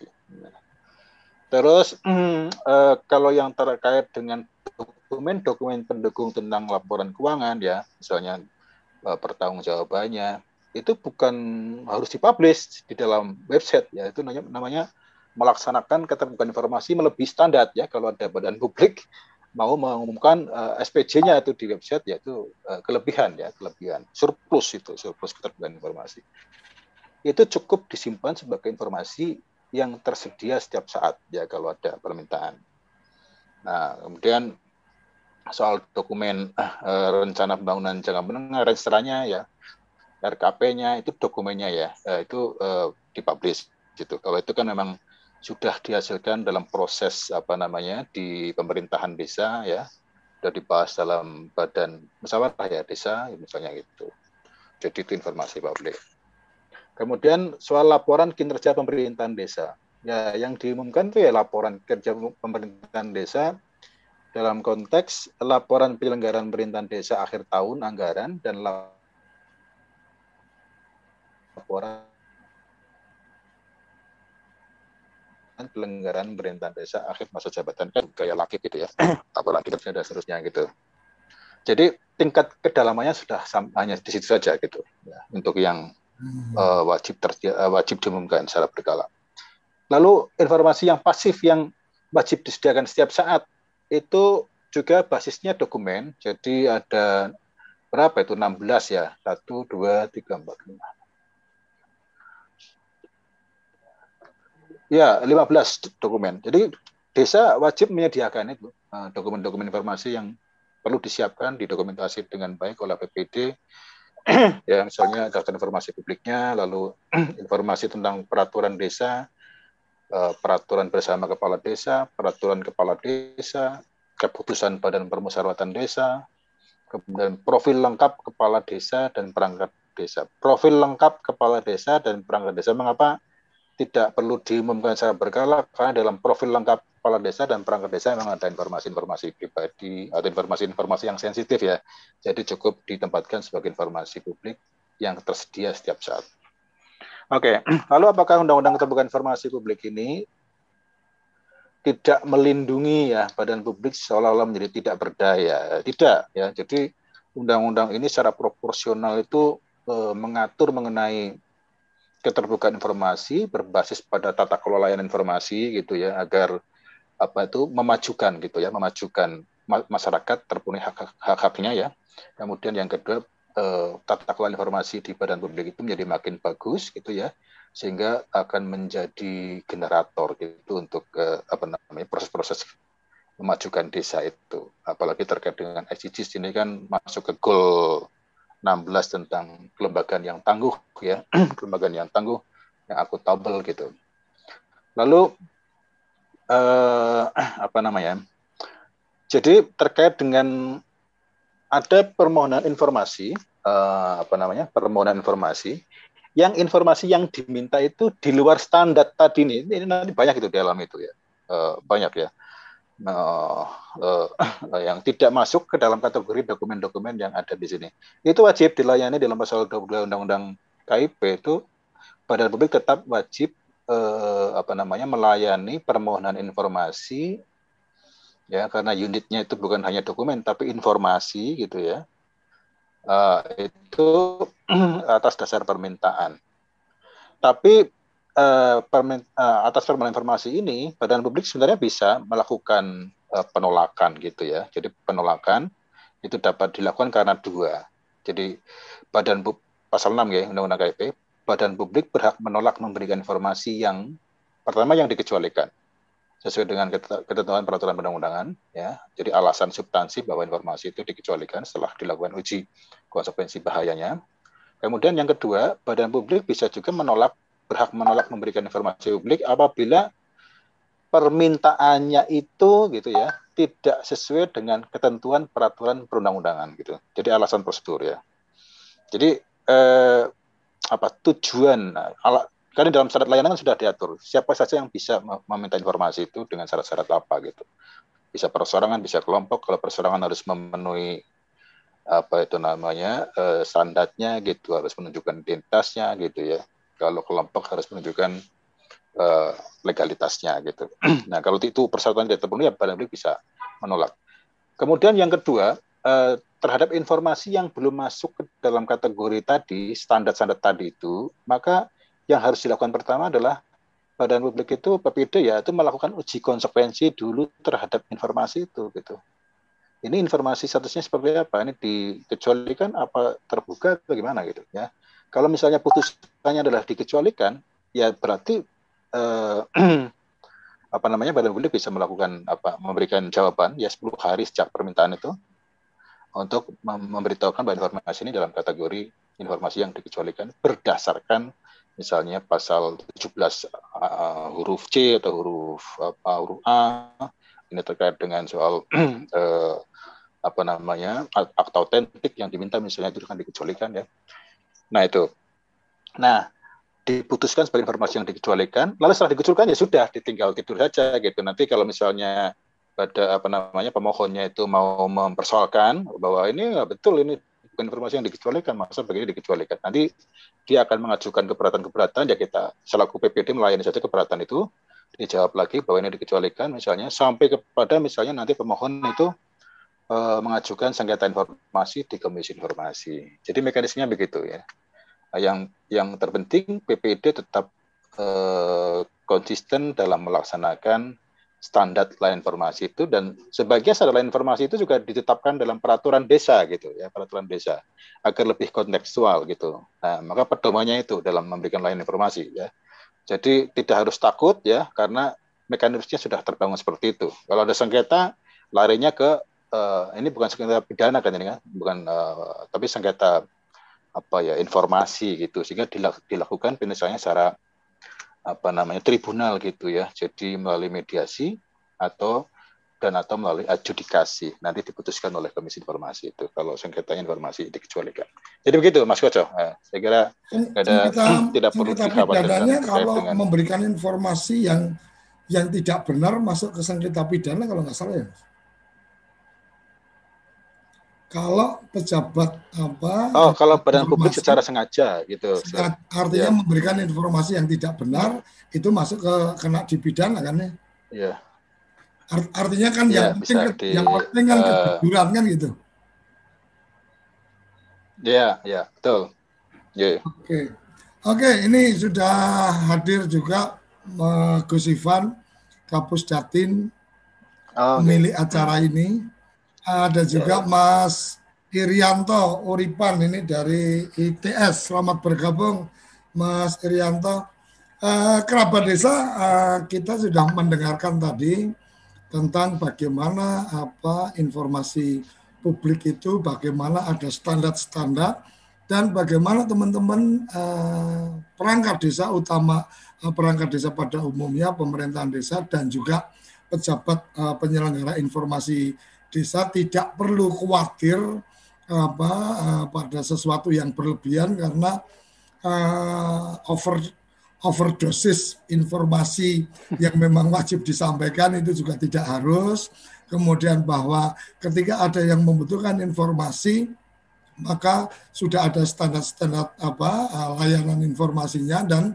Terus hmm, eh, kalau yang terkait dengan dokumen-dokumen pendukung tentang laporan keuangan ya, misalnya eh, pertanggungjawabannya itu bukan harus dipublish di dalam website ya, itu namanya, namanya melaksanakan keterbukaan informasi melebihi standar ya kalau ada badan publik mau mengumumkan uh, eh, SPJ-nya itu di website yaitu uh, kelebihan ya kelebihan surplus itu surplus keterbukaan informasi itu cukup disimpan sebagai informasi yang tersedia setiap saat ya kalau ada permintaan. Nah, kemudian soal dokumen uh, rencana pembangunan jangka menengah registranya ya RKP-nya itu dokumennya ya uh, itu uh, dipublish gitu. Kalau itu kan memang sudah dihasilkan dalam proses apa namanya di pemerintahan desa ya sudah dibahas dalam badan musyawarah ya desa misalnya gitu. Jadi itu informasi publik. Kemudian soal laporan kinerja pemerintahan desa. Ya, yang diumumkan itu ya laporan kerja pemerintahan desa. Dalam konteks laporan penyelenggaraan pemerintahan desa akhir tahun anggaran dan laporan penyelenggaraan pemerintahan desa akhir masa jabatan. Kan gaya laki gitu ya. Apalagi kerja dan seterusnya gitu. Jadi tingkat kedalamannya sudah hanya di situ saja gitu. Ya, untuk yang uh, wajib terja, uh, wajib diumumkan secara berkala. Lalu informasi yang pasif yang wajib disediakan setiap saat itu juga basisnya dokumen. Jadi ada berapa itu 16 ya? 1 2 3 4 5. Ya, 15 dokumen. Jadi desa wajib menyediakan itu dokumen-dokumen informasi yang perlu disiapkan, didokumentasi dengan baik oleh PPD ya misalnya daftar informasi publiknya, lalu informasi tentang peraturan desa, eh, peraturan bersama kepala desa, peraturan kepala desa, keputusan badan permusyawaratan desa, kemudian profil lengkap kepala desa dan perangkat desa. Profil lengkap kepala desa dan perangkat desa mengapa tidak perlu diumumkan secara berkala karena dalam profil lengkap kepala desa dan perangkat desa memang ada informasi-informasi pribadi atau informasi-informasi yang sensitif ya. Jadi cukup ditempatkan sebagai informasi publik yang tersedia setiap saat. Oke, lalu apakah Undang-Undang Keterbukaan Informasi Publik ini tidak melindungi ya badan publik seolah-olah menjadi tidak berdaya? Tidak ya. Jadi undang-undang ini secara proporsional itu eh, mengatur mengenai keterbukaan informasi berbasis pada tata kelola layanan informasi gitu ya agar apa itu memajukan gitu ya, memajukan masyarakat terpenuhi hak-haknya ya. Kemudian yang kedua eh, tata kelola informasi di badan publik itu menjadi makin bagus gitu ya, sehingga akan menjadi generator gitu untuk eh, apa namanya proses-proses memajukan desa itu. Apalagi terkait dengan SDGs ini kan masuk ke goal 16 tentang kelembagaan yang tangguh ya, kelembagaan yang tangguh yang akuntabel gitu. Lalu eh, apa namanya? Jadi terkait dengan ada permohonan informasi eh, apa namanya? permohonan informasi yang informasi yang diminta itu di luar standar tadi nih. Ini nanti banyak itu di dalam itu ya. Eh, banyak ya. Uh, uh, yang tidak masuk ke dalam kategori dokumen-dokumen yang ada di sini. Itu wajib dilayani dalam pasal 22 Undang-Undang KIP itu badan publik tetap wajib eh, apa namanya melayani permohonan informasi ya karena unitnya itu bukan hanya dokumen tapi informasi gitu ya uh, itu atas dasar permintaan. Tapi uh, permin, uh, atas permohonan informasi ini badan publik sebenarnya bisa melakukan uh, penolakan gitu ya. Jadi penolakan itu dapat dilakukan karena dua. Jadi badan pasal 6 ya undang-undang KIP badan publik berhak menolak memberikan informasi yang pertama yang dikecualikan sesuai dengan ketentuan peraturan perundang-undangan ya. Jadi alasan substansi bahwa informasi itu dikecualikan setelah dilakukan uji konsekuensi bahayanya. Kemudian yang kedua, badan publik bisa juga menolak berhak menolak memberikan informasi publik apabila permintaannya itu gitu ya tidak sesuai dengan ketentuan peraturan perundang-undangan gitu. Jadi alasan prosedur ya. Jadi eh, apa tujuan. Ala, karena dalam syarat layanan kan sudah diatur. Siapa saja yang bisa meminta informasi itu dengan syarat-syarat apa gitu. Bisa persorangan bisa kelompok. Kalau persorangan harus memenuhi apa itu namanya eh, standarnya gitu harus menunjukkan identitasnya gitu ya. Kalau kelompok harus menunjukkan eh, legalitasnya gitu. Nah kalau itu persyaratan tidak terpenuhi ya barangkali bisa menolak. Kemudian yang kedua eh, terhadap informasi yang belum masuk ke dalam kategori tadi, standar-standar tadi itu, maka yang harus dilakukan pertama adalah badan publik itu PPD ya itu melakukan uji konsekuensi dulu terhadap informasi itu gitu. Ini informasi statusnya seperti apa? Ini dikecualikan apa terbuka bagaimana gitu ya. Kalau misalnya putusannya adalah dikecualikan, ya berarti eh, apa namanya badan publik bisa melakukan apa memberikan jawaban ya 10 hari sejak permintaan itu untuk memberitahukan bahwa informasi ini dalam kategori informasi yang dikecualikan berdasarkan misalnya pasal 17 uh, huruf C atau huruf apa huruf A ini terkait dengan soal uh, apa namanya akta otentik yang diminta misalnya itu kan dikecualikan ya. Nah itu. Nah diputuskan sebagai informasi yang dikecualikan, lalu setelah dikecualikan ya sudah ditinggal tidur saja gitu. Nanti kalau misalnya pada apa namanya pemohonnya itu mau mempersoalkan bahwa ini nggak betul ini bukan informasi yang dikecualikan masa begini dikecualikan. Nanti dia akan mengajukan keberatan-keberatan ya kita selaku PPD melayani saja keberatan itu dijawab lagi bahwa ini dikecualikan misalnya sampai kepada misalnya nanti pemohon itu e, mengajukan sengketa informasi di komisi informasi. Jadi mekanismenya begitu ya. Yang yang terpenting PPD tetap e, konsisten dalam melaksanakan standar lain informasi itu dan sebagian standar lain informasi itu juga ditetapkan dalam peraturan desa gitu ya peraturan desa agar lebih kontekstual gitu. Nah maka pedomannya itu dalam memberikan lain informasi ya. Jadi tidak harus takut ya karena mekanismenya sudah terbangun seperti itu. Kalau ada sengketa larinya ke uh, ini bukan sengketa pidana kan ini kan bukan uh, tapi sengketa apa ya informasi gitu sehingga dilakukan penyelesaiannya secara apa namanya tribunal gitu ya. Jadi melalui mediasi atau dan atau melalui adjudikasi. Nanti diputuskan oleh komisi informasi itu. Kalau sengketa informasi dikecualikan. Jadi begitu Mas Koco. Nah, saya kira ada sengketa, tidak perlu pidananya kalau dengan... memberikan informasi yang yang tidak benar masuk ke sengketa pidana kalau nggak salah ya kalau pejabat apa oh kalau badan publik secara sengaja gitu. Artinya ya. memberikan informasi yang tidak benar itu masuk ke kena di pidana kan ya? Ya artinya kan ya, yang penting di, yang penting kan uh, kejujuran kan gitu? Ya ya betul. Ya oke. Okay. oke okay, ini sudah hadir juga uh, Gus Ivan Kapus Jatin oh, okay. acara ini ada juga Mas Irianto Uripan ini dari ITS. Selamat bergabung Mas Irianto. Uh, kerabat desa uh, kita sudah mendengarkan tadi tentang bagaimana apa informasi publik itu, bagaimana ada standar-standar dan bagaimana teman-teman uh, perangkat desa utama perangkat desa pada umumnya pemerintahan desa dan juga pejabat penyelenggara informasi desa tidak perlu khawatir apa uh, pada sesuatu yang berlebihan karena uh, over overdosis informasi yang memang wajib disampaikan itu juga tidak harus. Kemudian bahwa ketika ada yang membutuhkan informasi maka sudah ada standar-standar apa uh, layanan informasinya dan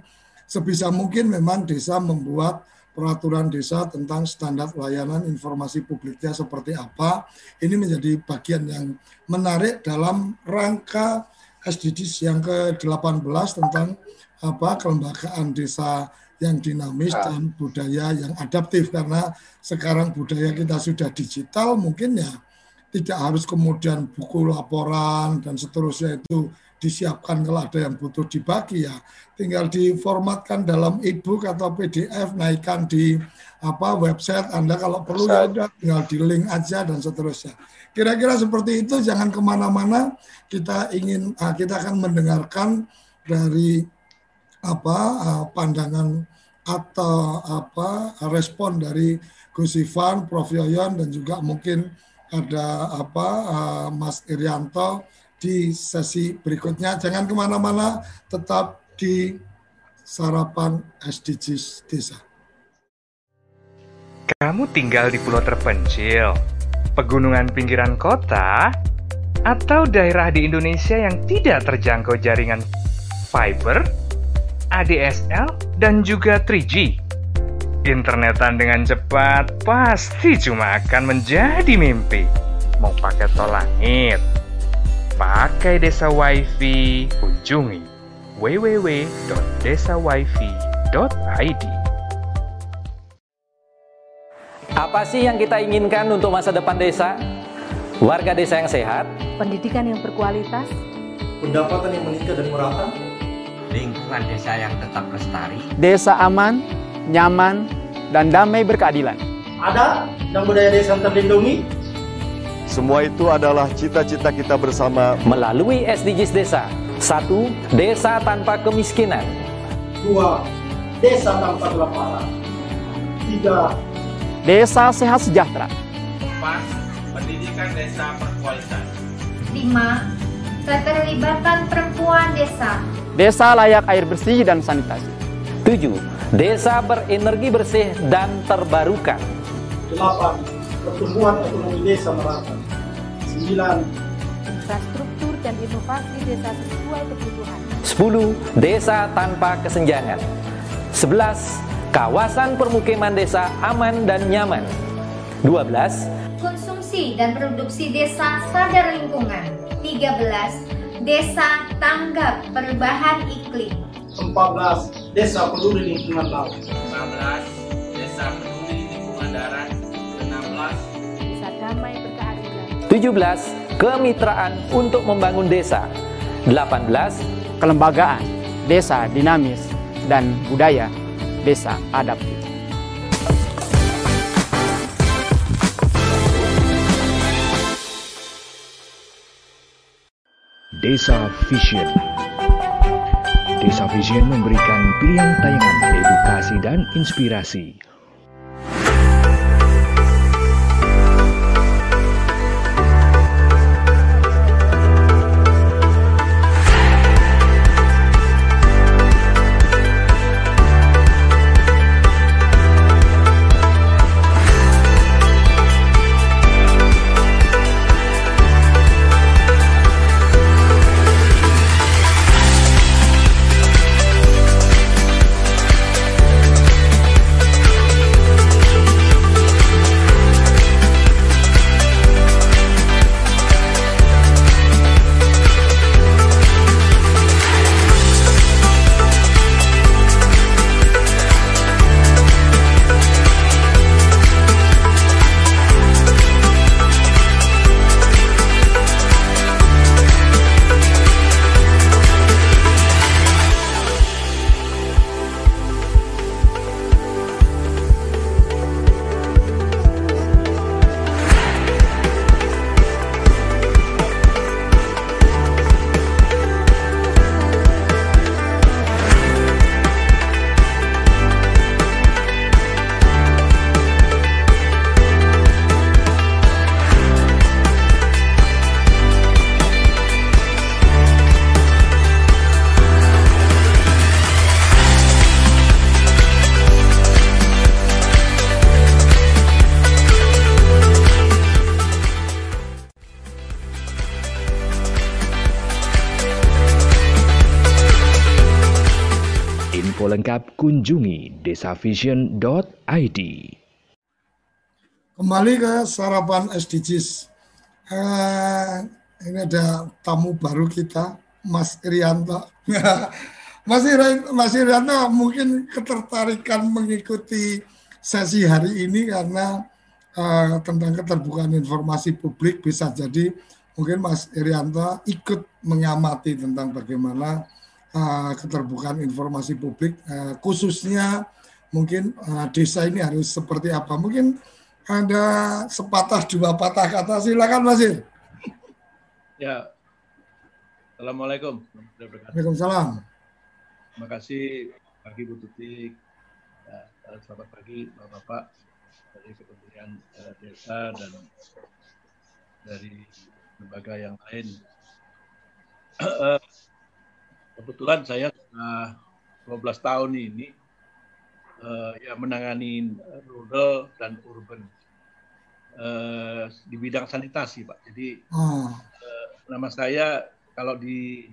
sebisa mungkin memang desa membuat peraturan desa tentang standar layanan informasi publiknya seperti apa. Ini menjadi bagian yang menarik dalam rangka SDGs yang ke-18 tentang apa kelembagaan desa yang dinamis ah. dan budaya yang adaptif karena sekarang budaya kita sudah digital mungkin ya tidak harus kemudian buku laporan dan seterusnya itu disiapkan kalau ada yang butuh dibagi ya. Tinggal diformatkan dalam e-book atau PDF naikkan di apa website Anda kalau perlu ya udah tinggal di link aja dan seterusnya. Kira-kira seperti itu jangan ke mana-mana. Kita ingin ah, kita akan mendengarkan dari apa ah, pandangan atau apa respon dari Gus Ivan, Prof. Yoyon dan juga mungkin ada apa ah, Mas Irianto di sesi berikutnya. Jangan ke mana-mana, tetap di Sarapan SDGs Desa. Kamu tinggal di pulau terpencil, pegunungan pinggiran kota, atau daerah di Indonesia yang tidak terjangkau jaringan fiber, ADSL, dan juga 3G. Internetan dengan cepat pasti cuma akan menjadi mimpi. Mau pakai tol langit, pakai Desa WiFi, kunjungi www.desawifi.id. Apa sih yang kita inginkan untuk masa depan desa? Warga desa yang sehat, pendidikan yang berkualitas, pendapatan yang meningkat dan merata, lingkungan desa yang tetap lestari, desa aman, nyaman, dan damai berkeadilan. Ada dan budaya desa terlindungi, semua itu adalah cita-cita kita bersama melalui SDGs Desa. Satu, desa tanpa kemiskinan. Dua, desa tanpa kelaparan. Tiga, desa sehat sejahtera. Empat, pendidikan desa berkualitas. Lima, keterlibatan perempuan desa. Desa layak air bersih dan sanitasi. Tujuh, desa berenergi bersih dan terbarukan. Delapan, pertumbuhan ekonomi desa merata. 9. Infrastruktur dan inovasi desa sesuai kebutuhan. 10. Desa tanpa kesenjangan. 11. Kawasan permukiman desa aman dan nyaman. 12. Konsumsi dan produksi desa sadar lingkungan. 13. Desa tanggap perubahan iklim. 14. Desa peduli lingkungan laut. 15. Desa peduli lingkungan darat. 16. Desa damai 17. Kemitraan untuk membangun desa. 18. Kelembagaan desa dinamis dan budaya desa adaptif. Desa Vision. Desa Vision memberikan pilihan tayangan edukasi dan inspirasi desavision.id. Kembali ke sarapan SDGs. Eh, ini ada tamu baru kita, Mas Irianto. Mas, Irianto, Mas Irianto mungkin ketertarikan mengikuti sesi hari ini karena uh, tentang keterbukaan informasi publik bisa jadi mungkin Mas Irianto ikut mengamati tentang bagaimana uh, keterbukaan informasi publik, uh, khususnya mungkin uh, desa ini harus seperti apa. Mungkin ada sepatah dua patah kata, silakan Mas Ir. Ya, Assalamualaikum. Waalaikumsalam. Terima kasih pagi Bu Tutik. Ya, selamat pagi Bapak-Bapak dari Kementerian uh, Desa dan dari lembaga yang lain. kebetulan saya sudah 12 tahun ini uh, ya menangani rural dan urban uh, di bidang sanitasi pak. Jadi uh, nama saya kalau di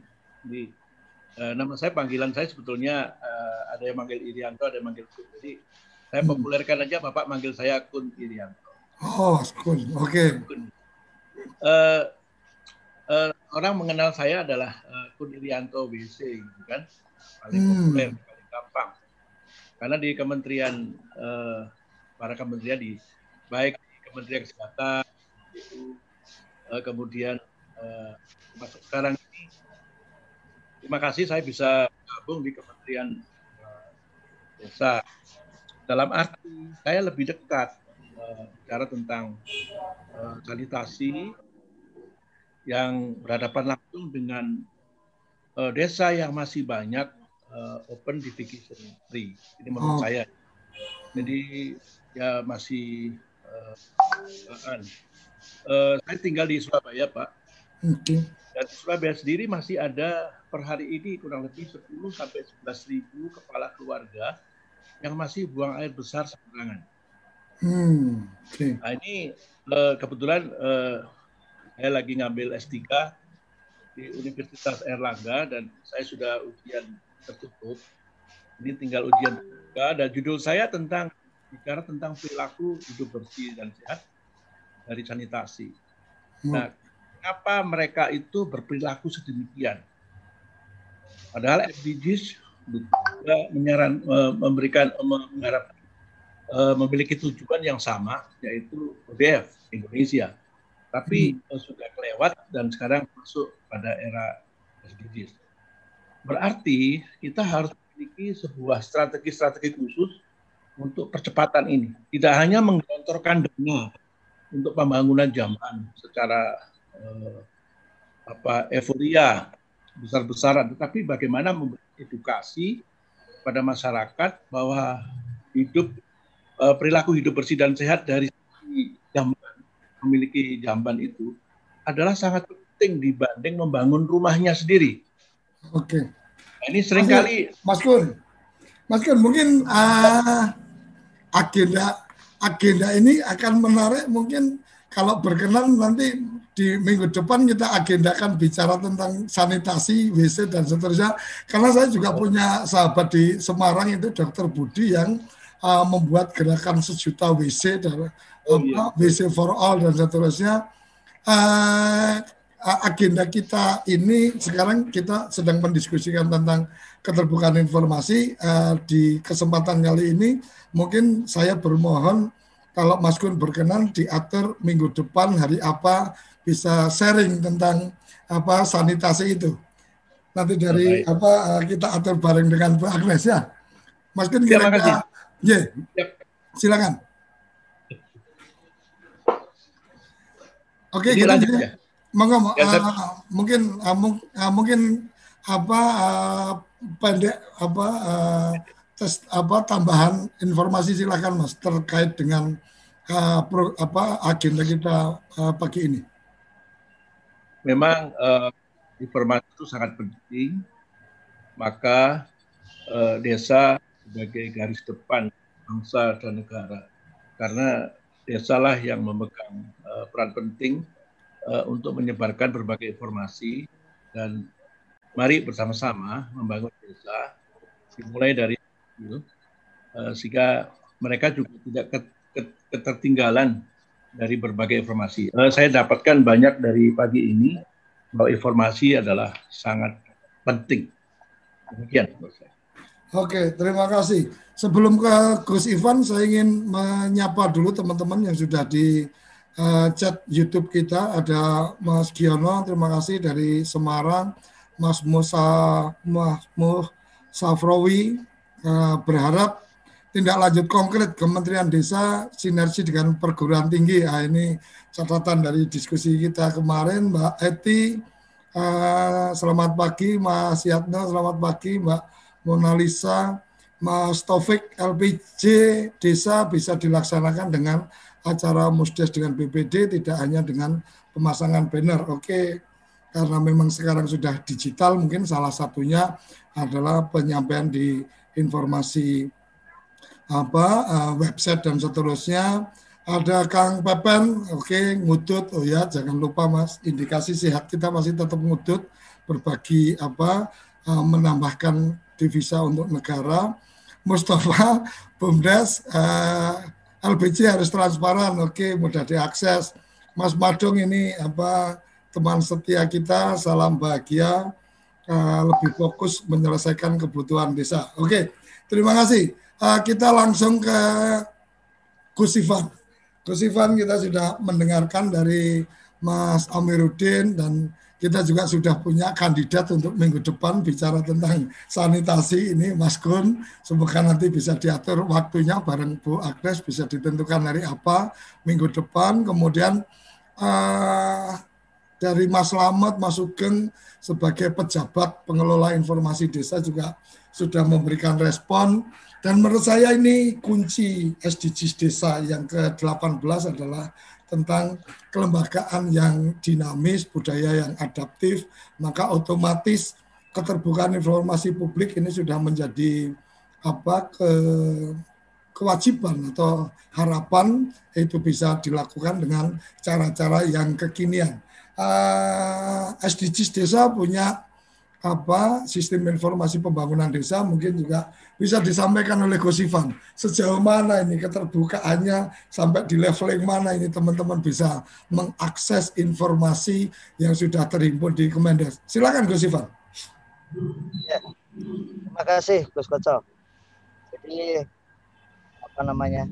di uh, nama saya panggilan saya sebetulnya uh, ada yang manggil Irianto, ada yang manggil Kun. Jadi saya populerkan aja bapak manggil saya Kun Irianto. Oh Kun, oke. Okay. Uh, uh, orang mengenal saya adalah uh, Kun Irianto WC, gitu kan, paling hmm. populer, paling gampang. Karena di kementerian uh, para kementerian di baik di Kementerian Kesehatan, uh, kemudian masuk sekarang ini, terima kasih saya bisa gabung di Kementerian uh, Desa. Dalam arti saya lebih dekat uh, bicara tentang uh, sanitasi, yang berhadapan langsung dengan uh, desa yang masih banyak uh, open divigation free. Ini menurut oh. saya. Jadi ya masih uh, uh, saya tinggal di Surabaya, Pak. Okay. Dan di Surabaya sendiri masih ada per hari ini kurang lebih 10 sampai 11 ribu kepala keluarga yang masih buang air besar sembarangan. Hmm, okay. Nah ini uh, kebetulan uh, saya lagi ngambil S3 di Universitas Erlangga dan saya sudah ujian tertutup. Ini tinggal ujian terbuka dan judul saya tentang bicara tentang perilaku hidup bersih dan sehat dari sanitasi. Nah, kenapa mereka itu berperilaku sedemikian? Padahal SDGs juga menyaran, memberikan mengharap memiliki tujuan yang sama yaitu ODF Indonesia tapi hmm. sudah kelewat dan sekarang masuk pada era SDGs. Berarti kita harus memiliki sebuah strategi-strategi khusus untuk percepatan ini. Tidak hanya menggelontorkan dana untuk pembangunan jamban secara uh, apa euforia besar-besaran, tetapi bagaimana memberi edukasi pada masyarakat bahwa hidup eh, perilaku hidup bersih dan sehat dari jamban memiliki jamban itu adalah sangat penting dibanding membangun rumahnya sendiri. Oke. Nah, ini sering kali Mas Kun, Mas Kun mungkin uh, agenda agenda ini akan menarik mungkin kalau berkenan nanti di minggu depan kita agendakan bicara tentang sanitasi, WC dan seterusnya. Karena saya juga punya sahabat di Semarang itu Dokter Budi yang uh, membuat gerakan sejuta WC dan Oh, apa, WC for all dan seterusnya. Uh, agenda kita ini sekarang kita sedang mendiskusikan tentang keterbukaan informasi uh, di kesempatan kali ini mungkin saya bermohon kalau Mas Gun berkenan diatur minggu depan hari apa bisa sharing tentang apa sanitasi itu. Nanti dari Baik. apa uh, kita atur bareng dengan Bu Agnes ya. Mas Gun kira-kira ya, silakan. Oke, Ini kita lanjut jadi- ya? Mo. Ya, Uh, mungkin uh, mung- uh, mungkin apa uh, pendek apa uh, tes apa tambahan informasi silakan Mas terkait dengan uh, pro, apa agenda kita uh, pagi ini. memang eh, informasi itu sangat penting, maka eh, desa sebagai garis depan bangsa dan negara, karena desalah yang memegang eh, peran penting eh, untuk menyebarkan berbagai informasi dan mari bersama-sama membangun desa dimulai dari eh, sehingga mereka juga tidak ket- ket- ketertinggalan dari berbagai informasi. Eh, saya dapatkan banyak dari pagi ini bahwa informasi adalah sangat penting. Demikian. Oke, terima kasih. Sebelum ke Gus Ivan, saya ingin menyapa dulu teman-teman yang sudah di uh, chat YouTube kita. Ada Mas Giono, terima kasih dari Semarang. Mas Musa, Mas Mus Safrawi uh, berharap tindak lanjut konkret Kementerian Desa sinergi dengan perguruan tinggi. Nah, ini catatan dari diskusi kita kemarin, Mbak Eti. eh, selamat pagi, Mas Yatno. Selamat pagi, Mbak Mona Lisa. Mas Taufik LPJ Desa bisa dilaksanakan dengan acara musdes dengan BPD, tidak hanya dengan pemasangan banner. Oke, karena memang sekarang sudah digital, mungkin salah satunya adalah penyampaian di informasi apa uh, website dan seterusnya. Ada Kang Pepen oke ngudut. Oh ya jangan lupa Mas indikasi sehat kita masih tetap ngudut berbagi apa uh, menambahkan devisa untuk negara. Mustafa Bumdes uh, LPG harus transparan oke mudah diakses. Mas Madung ini apa teman setia kita salam bahagia uh, lebih fokus menyelesaikan kebutuhan desa. Oke terima kasih. Uh, kita langsung ke Gus Ivan. Gus Ivan kita sudah mendengarkan dari Mas Amiruddin dan kita juga sudah punya kandidat untuk minggu depan bicara tentang sanitasi ini Mas Gun. Semoga nanti bisa diatur waktunya bareng Bu Agnes bisa ditentukan hari apa minggu depan. Kemudian uh, dari Mas Lamet, Mas Sugeng sebagai pejabat pengelola informasi desa juga sudah memberikan respon dan menurut saya ini kunci SDGs desa yang ke-18 adalah tentang kelembagaan yang dinamis, budaya yang adaptif, maka otomatis keterbukaan informasi publik ini sudah menjadi apa ke kewajiban atau harapan itu bisa dilakukan dengan cara-cara yang kekinian. Uh, SDGs desa punya apa sistem informasi pembangunan desa mungkin juga bisa disampaikan oleh Gus Ivan. Sejauh mana ini keterbukaannya sampai di leveling mana ini teman-teman bisa mengakses informasi yang sudah terhimpun di Kemendes. Silakan Gus Ivan. Ya, terima kasih Gus Koco. Jadi apa namanya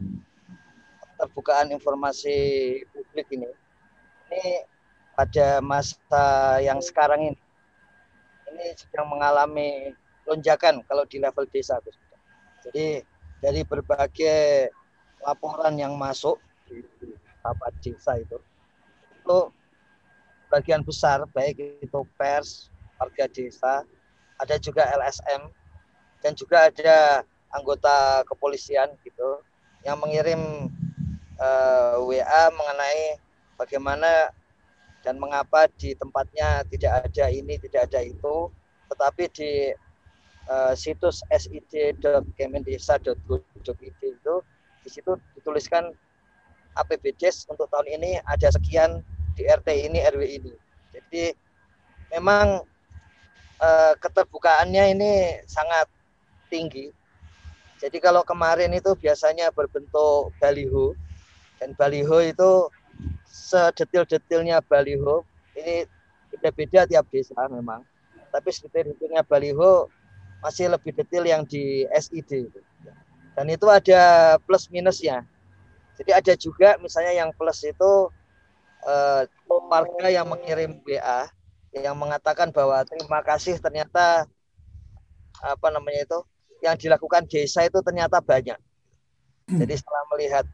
keterbukaan informasi publik ini ini pada masa yang sekarang ini ini sedang mengalami lonjakan kalau di level desa. Gus. Jadi dari berbagai laporan yang masuk di rapat desa itu, itu sebagian besar baik itu pers, warga desa, ada juga LSM dan juga ada anggota kepolisian gitu yang mengirim uh, eh, WA mengenai bagaimana dan mengapa di tempatnya tidak ada ini, tidak ada itu, tetapi di uh, situs sid.kemendesa.go.id itu di situ dituliskan APBDes untuk tahun ini ada sekian di RT ini RW ini. Jadi memang uh, keterbukaannya ini sangat tinggi. Jadi kalau kemarin itu biasanya berbentuk baliho dan baliho itu sedetil-detilnya baliho ini beda-beda tiap desa memang. Tapi sedetil-detilnya baliho masih lebih detail yang di SID. Dan itu ada plus minusnya. Jadi ada juga misalnya yang plus itu eh, warga yang mengirim WA yang mengatakan bahwa terima kasih ternyata apa namanya itu yang dilakukan desa itu ternyata banyak. Jadi setelah melihat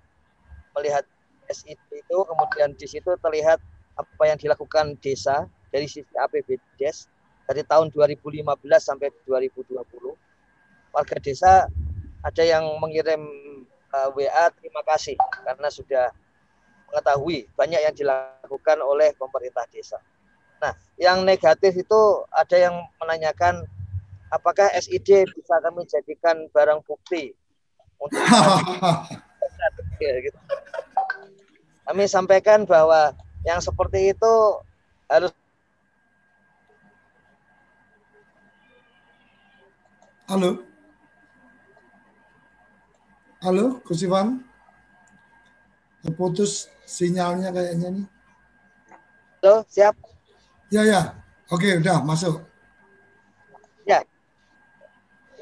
melihat SID itu kemudian di situ terlihat apa yang dilakukan desa dari sisi APBDes dari tahun 2015 sampai 2020 warga desa ada yang mengirim uh, WA terima kasih karena sudah mengetahui banyak yang dilakukan oleh pemerintah desa. Nah, yang negatif itu ada yang menanyakan apakah SID bisa kami jadikan barang bukti untuk gitu. Kami sampaikan bahwa yang seperti itu harus Halo. Halo, Gus Iwan. Putus sinyalnya kayaknya nih. Halo, siap. Ya, ya. Oke, udah masuk. Ya.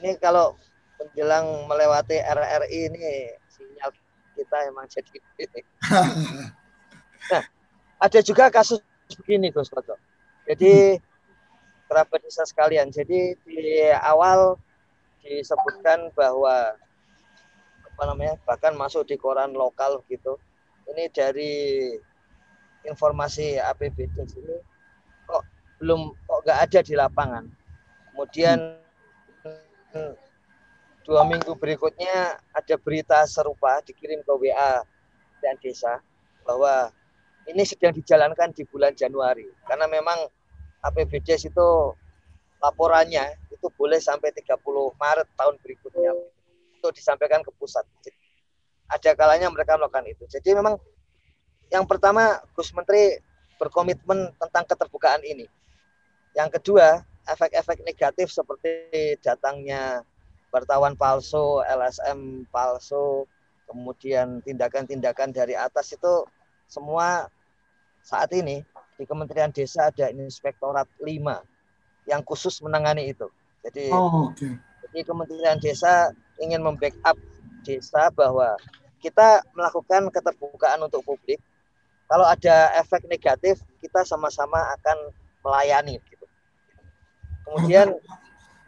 Ini kalau menjelang melewati RRI ini kita emang jadi Nah, ada juga kasus begini Gus Toto. Jadi kerabat desa sekalian. Jadi di awal disebutkan bahwa apa namanya bahkan masuk di koran lokal gitu ini dari informasi APBD ini kok belum kok nggak ada di lapangan kemudian. Dua minggu berikutnya ada berita serupa dikirim ke WA dan desa bahwa ini sedang dijalankan di bulan Januari karena memang APBD itu laporannya itu boleh sampai 30 Maret tahun berikutnya itu disampaikan ke pusat. Jadi, ada kalanya mereka melakukan itu. Jadi memang yang pertama Gus Menteri berkomitmen tentang keterbukaan ini. Yang kedua, efek-efek negatif seperti datangnya wartawan palsu, LSM palsu, kemudian tindakan-tindakan dari atas itu semua saat ini di Kementerian Desa ada Inspektorat 5 yang khusus menangani itu. Jadi, oh, okay. jadi Kementerian Desa ingin membackup desa bahwa kita melakukan keterbukaan untuk publik. Kalau ada efek negatif, kita sama-sama akan melayani. Gitu. Kemudian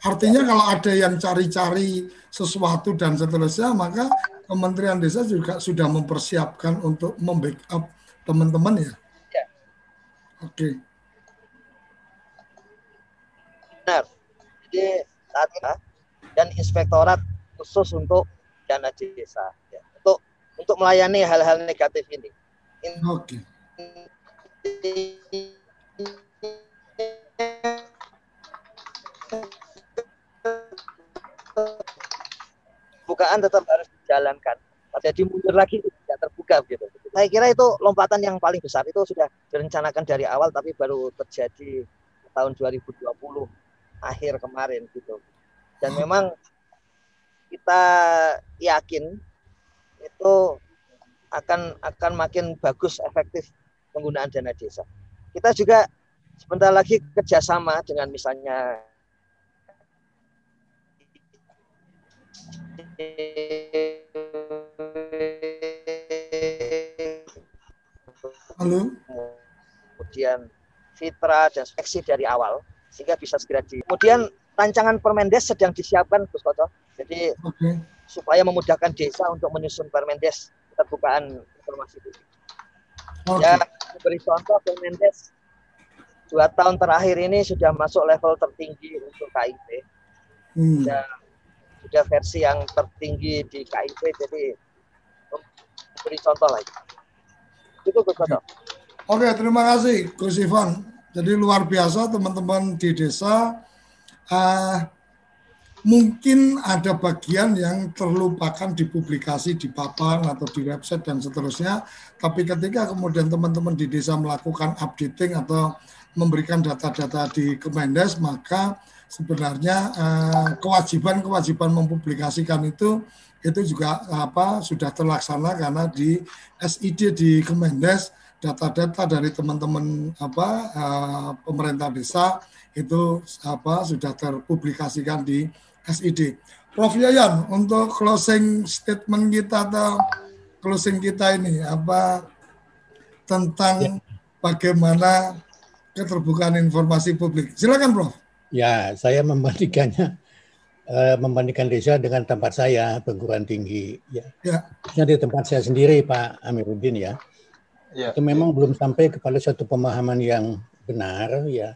artinya kalau ada yang cari-cari sesuatu dan seterusnya, maka Kementerian Desa juga sudah mempersiapkan untuk membackup teman-teman ya. ya. Oke. Okay. benar. Jadi saat ini dan inspektorat khusus untuk dana desa ya, untuk untuk melayani hal-hal negatif ini. In, Oke. Bukaan tetap harus dijalankan. Jadi mundur lagi tidak terbuka gitu. Saya kira itu lompatan yang paling besar itu sudah direncanakan dari awal tapi baru terjadi tahun 2020 akhir kemarin gitu. Dan memang kita yakin itu akan akan makin bagus efektif penggunaan dana desa. Kita juga sebentar lagi kerjasama dengan misalnya Halo. Kemudian Fitra dan seksi dari awal sehingga bisa segera di. Kemudian rancangan Permendes sedang disiapkan Gus. Jadi okay. supaya memudahkan desa untuk menyusun Permendes keterbukaan informasi publik. Okay. Ya, beri contoh Permendes dua tahun terakhir ini sudah masuk level tertinggi untuk KIP. Hmm. Sudah, sudah versi yang tertinggi di KIP, jadi beri contoh lagi. Itu Gus. Oke, terima kasih Gus Ivan. Jadi luar biasa teman-teman di desa. Uh, mungkin ada bagian yang terlupakan di publikasi di papan atau di website dan seterusnya. Tapi ketika kemudian teman-teman di desa melakukan updating atau memberikan data-data di Kemendes, maka sebenarnya eh, kewajiban-kewajiban mempublikasikan itu itu juga apa sudah terlaksana karena di SID di Kemendes data-data dari teman-teman apa uh, pemerintah desa itu apa sudah terpublikasikan di SID. Prof Yayan untuk closing statement kita atau closing kita ini apa tentang ya. bagaimana keterbukaan informasi publik. Silakan Prof. Ya, saya membandingkannya uh, membandingkan desa dengan tempat saya perguruan tinggi ya. ya. di tempat saya sendiri Pak Amiruddin ya ya. itu memang belum sampai kepada suatu pemahaman yang benar ya.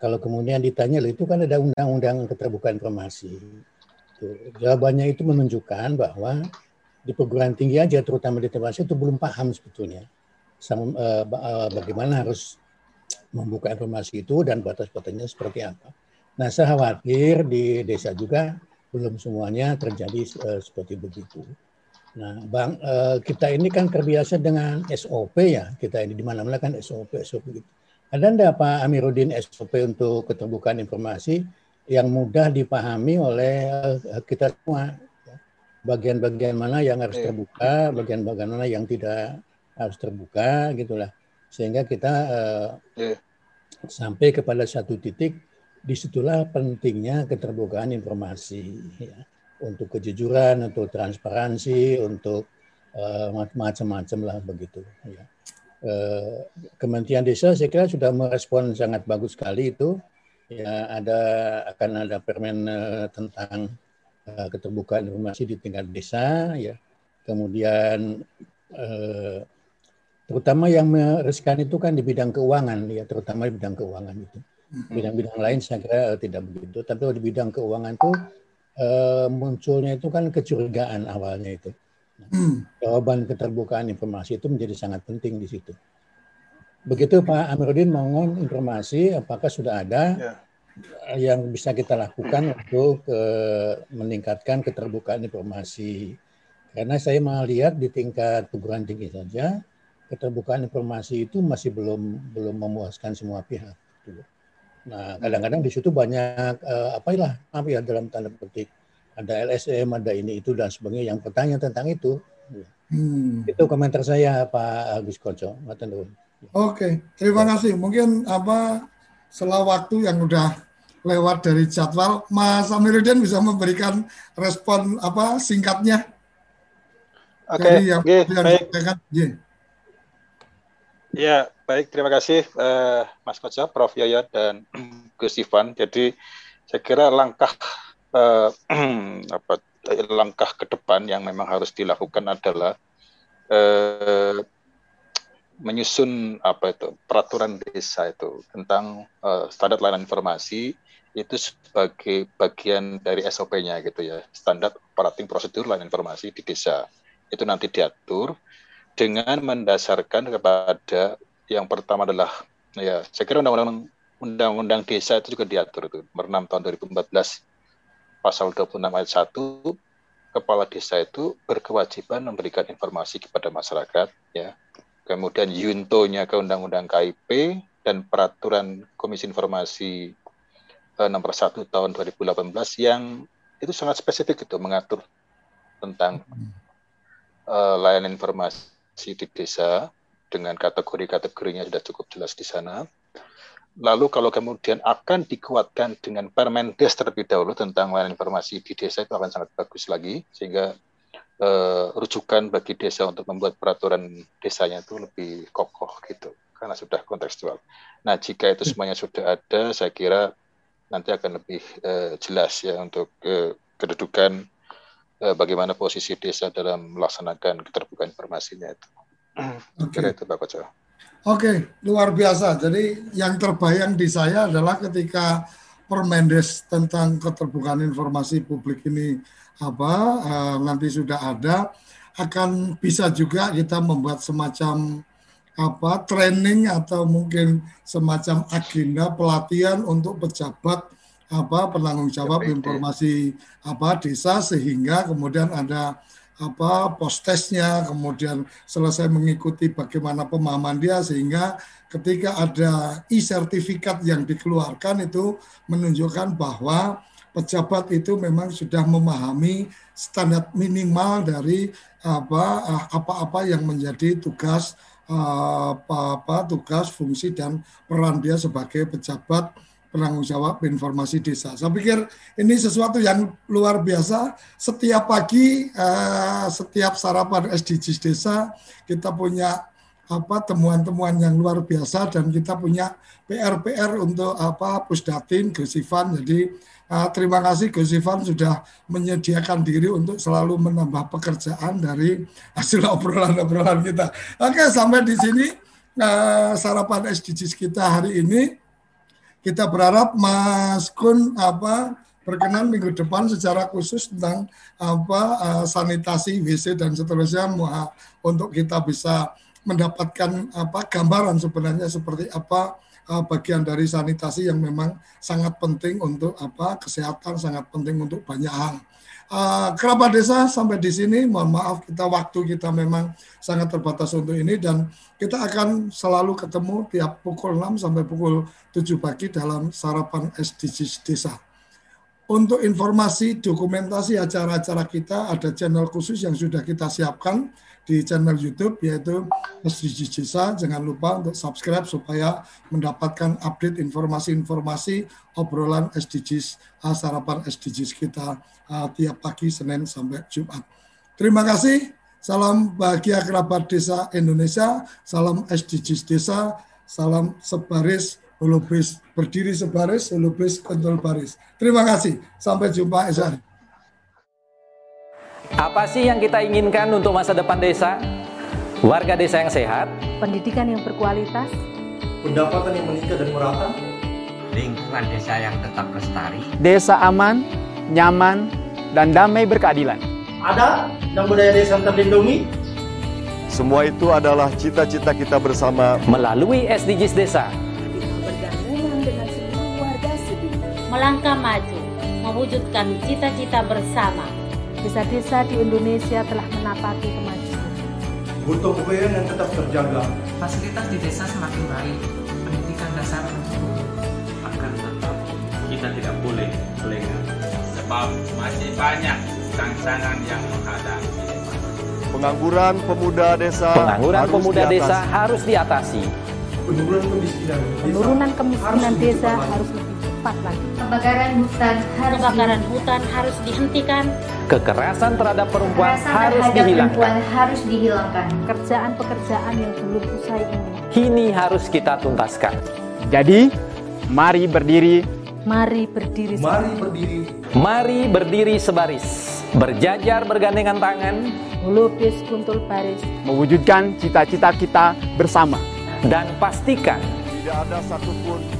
Kalau kemudian ditanya, itu kan ada undang-undang keterbukaan informasi. Jawabannya itu menunjukkan bahwa di perguruan tinggi aja, terutama di tempat itu belum paham sebetulnya sama, uh, uh, bagaimana harus membuka informasi itu dan batas-batasnya seperti apa. Nah, saya khawatir di desa juga belum semuanya terjadi uh, seperti begitu. Nah, Bang, uh, kita ini kan terbiasa dengan SOP ya. Kita ini di mana-mana kan SOP, SOP gitu. Ada enggak Pak Amiruddin SOP untuk keterbukaan informasi yang mudah dipahami oleh uh, kita semua? Bagian-bagian mana yang harus terbuka, bagian-bagian mana yang tidak harus terbuka, gitulah. Sehingga kita uh, sampai kepada satu titik, di situlah pentingnya keterbukaan informasi. Ya untuk kejujuran, untuk transparansi, untuk uh, macam-macam lah begitu. Ya. Uh, Kementerian Desa saya kira sudah merespon sangat bagus sekali itu. Ya ada akan ada permen uh, tentang uh, keterbukaan informasi di tingkat desa. Ya. Kemudian uh, terutama yang mereskan itu kan di bidang keuangan ya terutama di bidang keuangan itu. Bidang-bidang lain saya kira tidak begitu. Tapi di bidang keuangan itu uh, munculnya itu kan kecurigaan awalnya itu. Hmm. Jawaban keterbukaan informasi itu menjadi sangat penting di situ. Begitu Pak Amiruddin mohon informasi apakah sudah ada ya. yang bisa kita lakukan untuk meningkatkan keterbukaan informasi. Karena saya melihat di tingkat perguruan tinggi saja keterbukaan informasi itu masih belum belum memuaskan semua pihak. Nah, kadang-kadang di situ banyak uh, apa ya, apa ya dalam tanda petik ada LSM, ada ini itu dan sebagainya yang bertanya tentang itu. Hmm. Itu komentar saya Pak Agus Koco. Oke, terima kasih. Mungkin apa setelah waktu yang udah lewat dari jadwal, Mas Amiruddin bisa memberikan respon apa singkatnya? Oke, okay, yang, okay, yang baik. Yeah. Ya, baik. Terima kasih uh, Mas Koco, Prof. Yoyo, dan Gus Ivan. Jadi saya kira langkah uh, apa, langkah ke depan yang memang harus dilakukan adalah uh, menyusun apa itu peraturan desa itu tentang uh, standar layanan informasi itu sebagai bagian dari SOP-nya gitu ya standar operating prosedur layanan informasi di desa itu nanti diatur dengan mendasarkan kepada yang pertama adalah ya saya kira undang-undang undang-undang desa itu juga diatur itu nomor 6 tahun 2014 pasal 26 ayat 1 kepala desa itu berkewajiban memberikan informasi kepada masyarakat ya. Kemudian yuntonya ke undang-undang KIP dan peraturan Komisi Informasi eh, nomor 1 tahun 2018 yang itu sangat spesifik itu mengatur tentang uh, layanan informasi di desa dengan kategori-kategorinya sudah cukup jelas di sana. Lalu kalau kemudian akan dikuatkan dengan Permendes terlebih dahulu tentang layanan informasi di desa itu akan sangat bagus lagi sehingga uh, rujukan bagi desa untuk membuat peraturan desanya itu lebih kokoh gitu karena sudah kontekstual. Nah jika itu semuanya sudah ada, saya kira nanti akan lebih uh, jelas ya untuk uh, kedudukan bagaimana posisi desa dalam melaksanakan keterbukaan informasinya itu. Oke. Okay. itu Pak Koco. Oke, luar biasa. Jadi yang terbayang di saya adalah ketika Permendes tentang keterbukaan informasi publik ini apa uh, nanti sudah ada, akan bisa juga kita membuat semacam apa training atau mungkin semacam agenda pelatihan untuk pejabat apa penanggung jawab informasi apa desa sehingga kemudian ada apa postesnya kemudian selesai mengikuti bagaimana pemahaman dia sehingga ketika ada e-sertifikat yang dikeluarkan itu menunjukkan bahwa pejabat itu memang sudah memahami standar minimal dari apa apa-apa yang menjadi tugas apa-apa tugas fungsi dan peran dia sebagai pejabat penanggung jawab informasi desa. Saya pikir ini sesuatu yang luar biasa. Setiap pagi, uh, setiap sarapan SDGs desa, kita punya apa temuan-temuan yang luar biasa dan kita punya PR-PR untuk apa Pusdatin, Gesivan. Jadi uh, terima kasih Gesivan sudah menyediakan diri untuk selalu menambah pekerjaan dari hasil obrolan-obrolan kita. Oke, sampai di sini uh, sarapan SDGs kita hari ini kita berharap Mas Kun apa berkenan minggu depan secara khusus tentang apa uh, sanitasi WC dan seterusnya uh, untuk kita bisa mendapatkan apa gambaran sebenarnya seperti apa uh, bagian dari sanitasi yang memang sangat penting untuk apa kesehatan sangat penting untuk banyak hal. Uh, kerabat desa sampai di sini mohon maaf kita waktu kita memang sangat terbatas untuk ini dan kita akan selalu ketemu tiap pukul 6 sampai pukul 7 pagi dalam sarapan SDGs desa. Untuk informasi dokumentasi acara-acara kita ada channel khusus yang sudah kita siapkan di channel YouTube yaitu SDGs Desa. Jangan lupa untuk subscribe supaya mendapatkan update informasi-informasi obrolan SDGs, uh, sarapan SDGs kita uh, tiap pagi Senin sampai Jumat. Terima kasih. Salam bahagia kerabat desa Indonesia. Salam SDGs desa. Salam sebaris holobris berdiri sebaris holobris kontrol baris. Terima kasih. Sampai jumpa esok hari. Apa sih yang kita inginkan untuk masa depan desa? Warga desa yang sehat, pendidikan yang berkualitas, pendapatan yang meningkat dan merata, lingkungan desa yang tetap lestari, desa aman, nyaman, dan damai berkeadilan. Ada dan budaya desa terlindungi. Semua itu adalah cita-cita kita bersama melalui SDGs Desa. Melangkah maju, mewujudkan cita-cita bersama Desa-desa di Indonesia telah menapaki kemajuan. Butuh kebayaan yang tetap terjaga. Fasilitas di desa semakin baik, pendidikan dasar mencukupi. Akan tetap kita tidak boleh lengah, sebab masih banyak tantangan yang menghadapi. Pengangguran pemuda desa Pengangguran harus pemuda diatasi. desa harus diatasi. Penurunan kemiskinan desa, Penurunan kemiskinan desa harus cepat lagi. Kebakaran hutan harus Kebakaran hutan harus dihentikan. Kekerasan terhadap perempuan Kekerasan harus terhadap dihilangkan. perempuan harus dihilangkan. Pekerjaan-pekerjaan yang belum usai ini. Kini harus kita tuntaskan. Jadi, mari berdiri. Mari berdiri. Mari berdiri. Mari berdiri sebaris. Berjajar bergandengan tangan. Melukis kuntul baris. Mewujudkan cita-cita kita bersama. Dan pastikan tidak ada satupun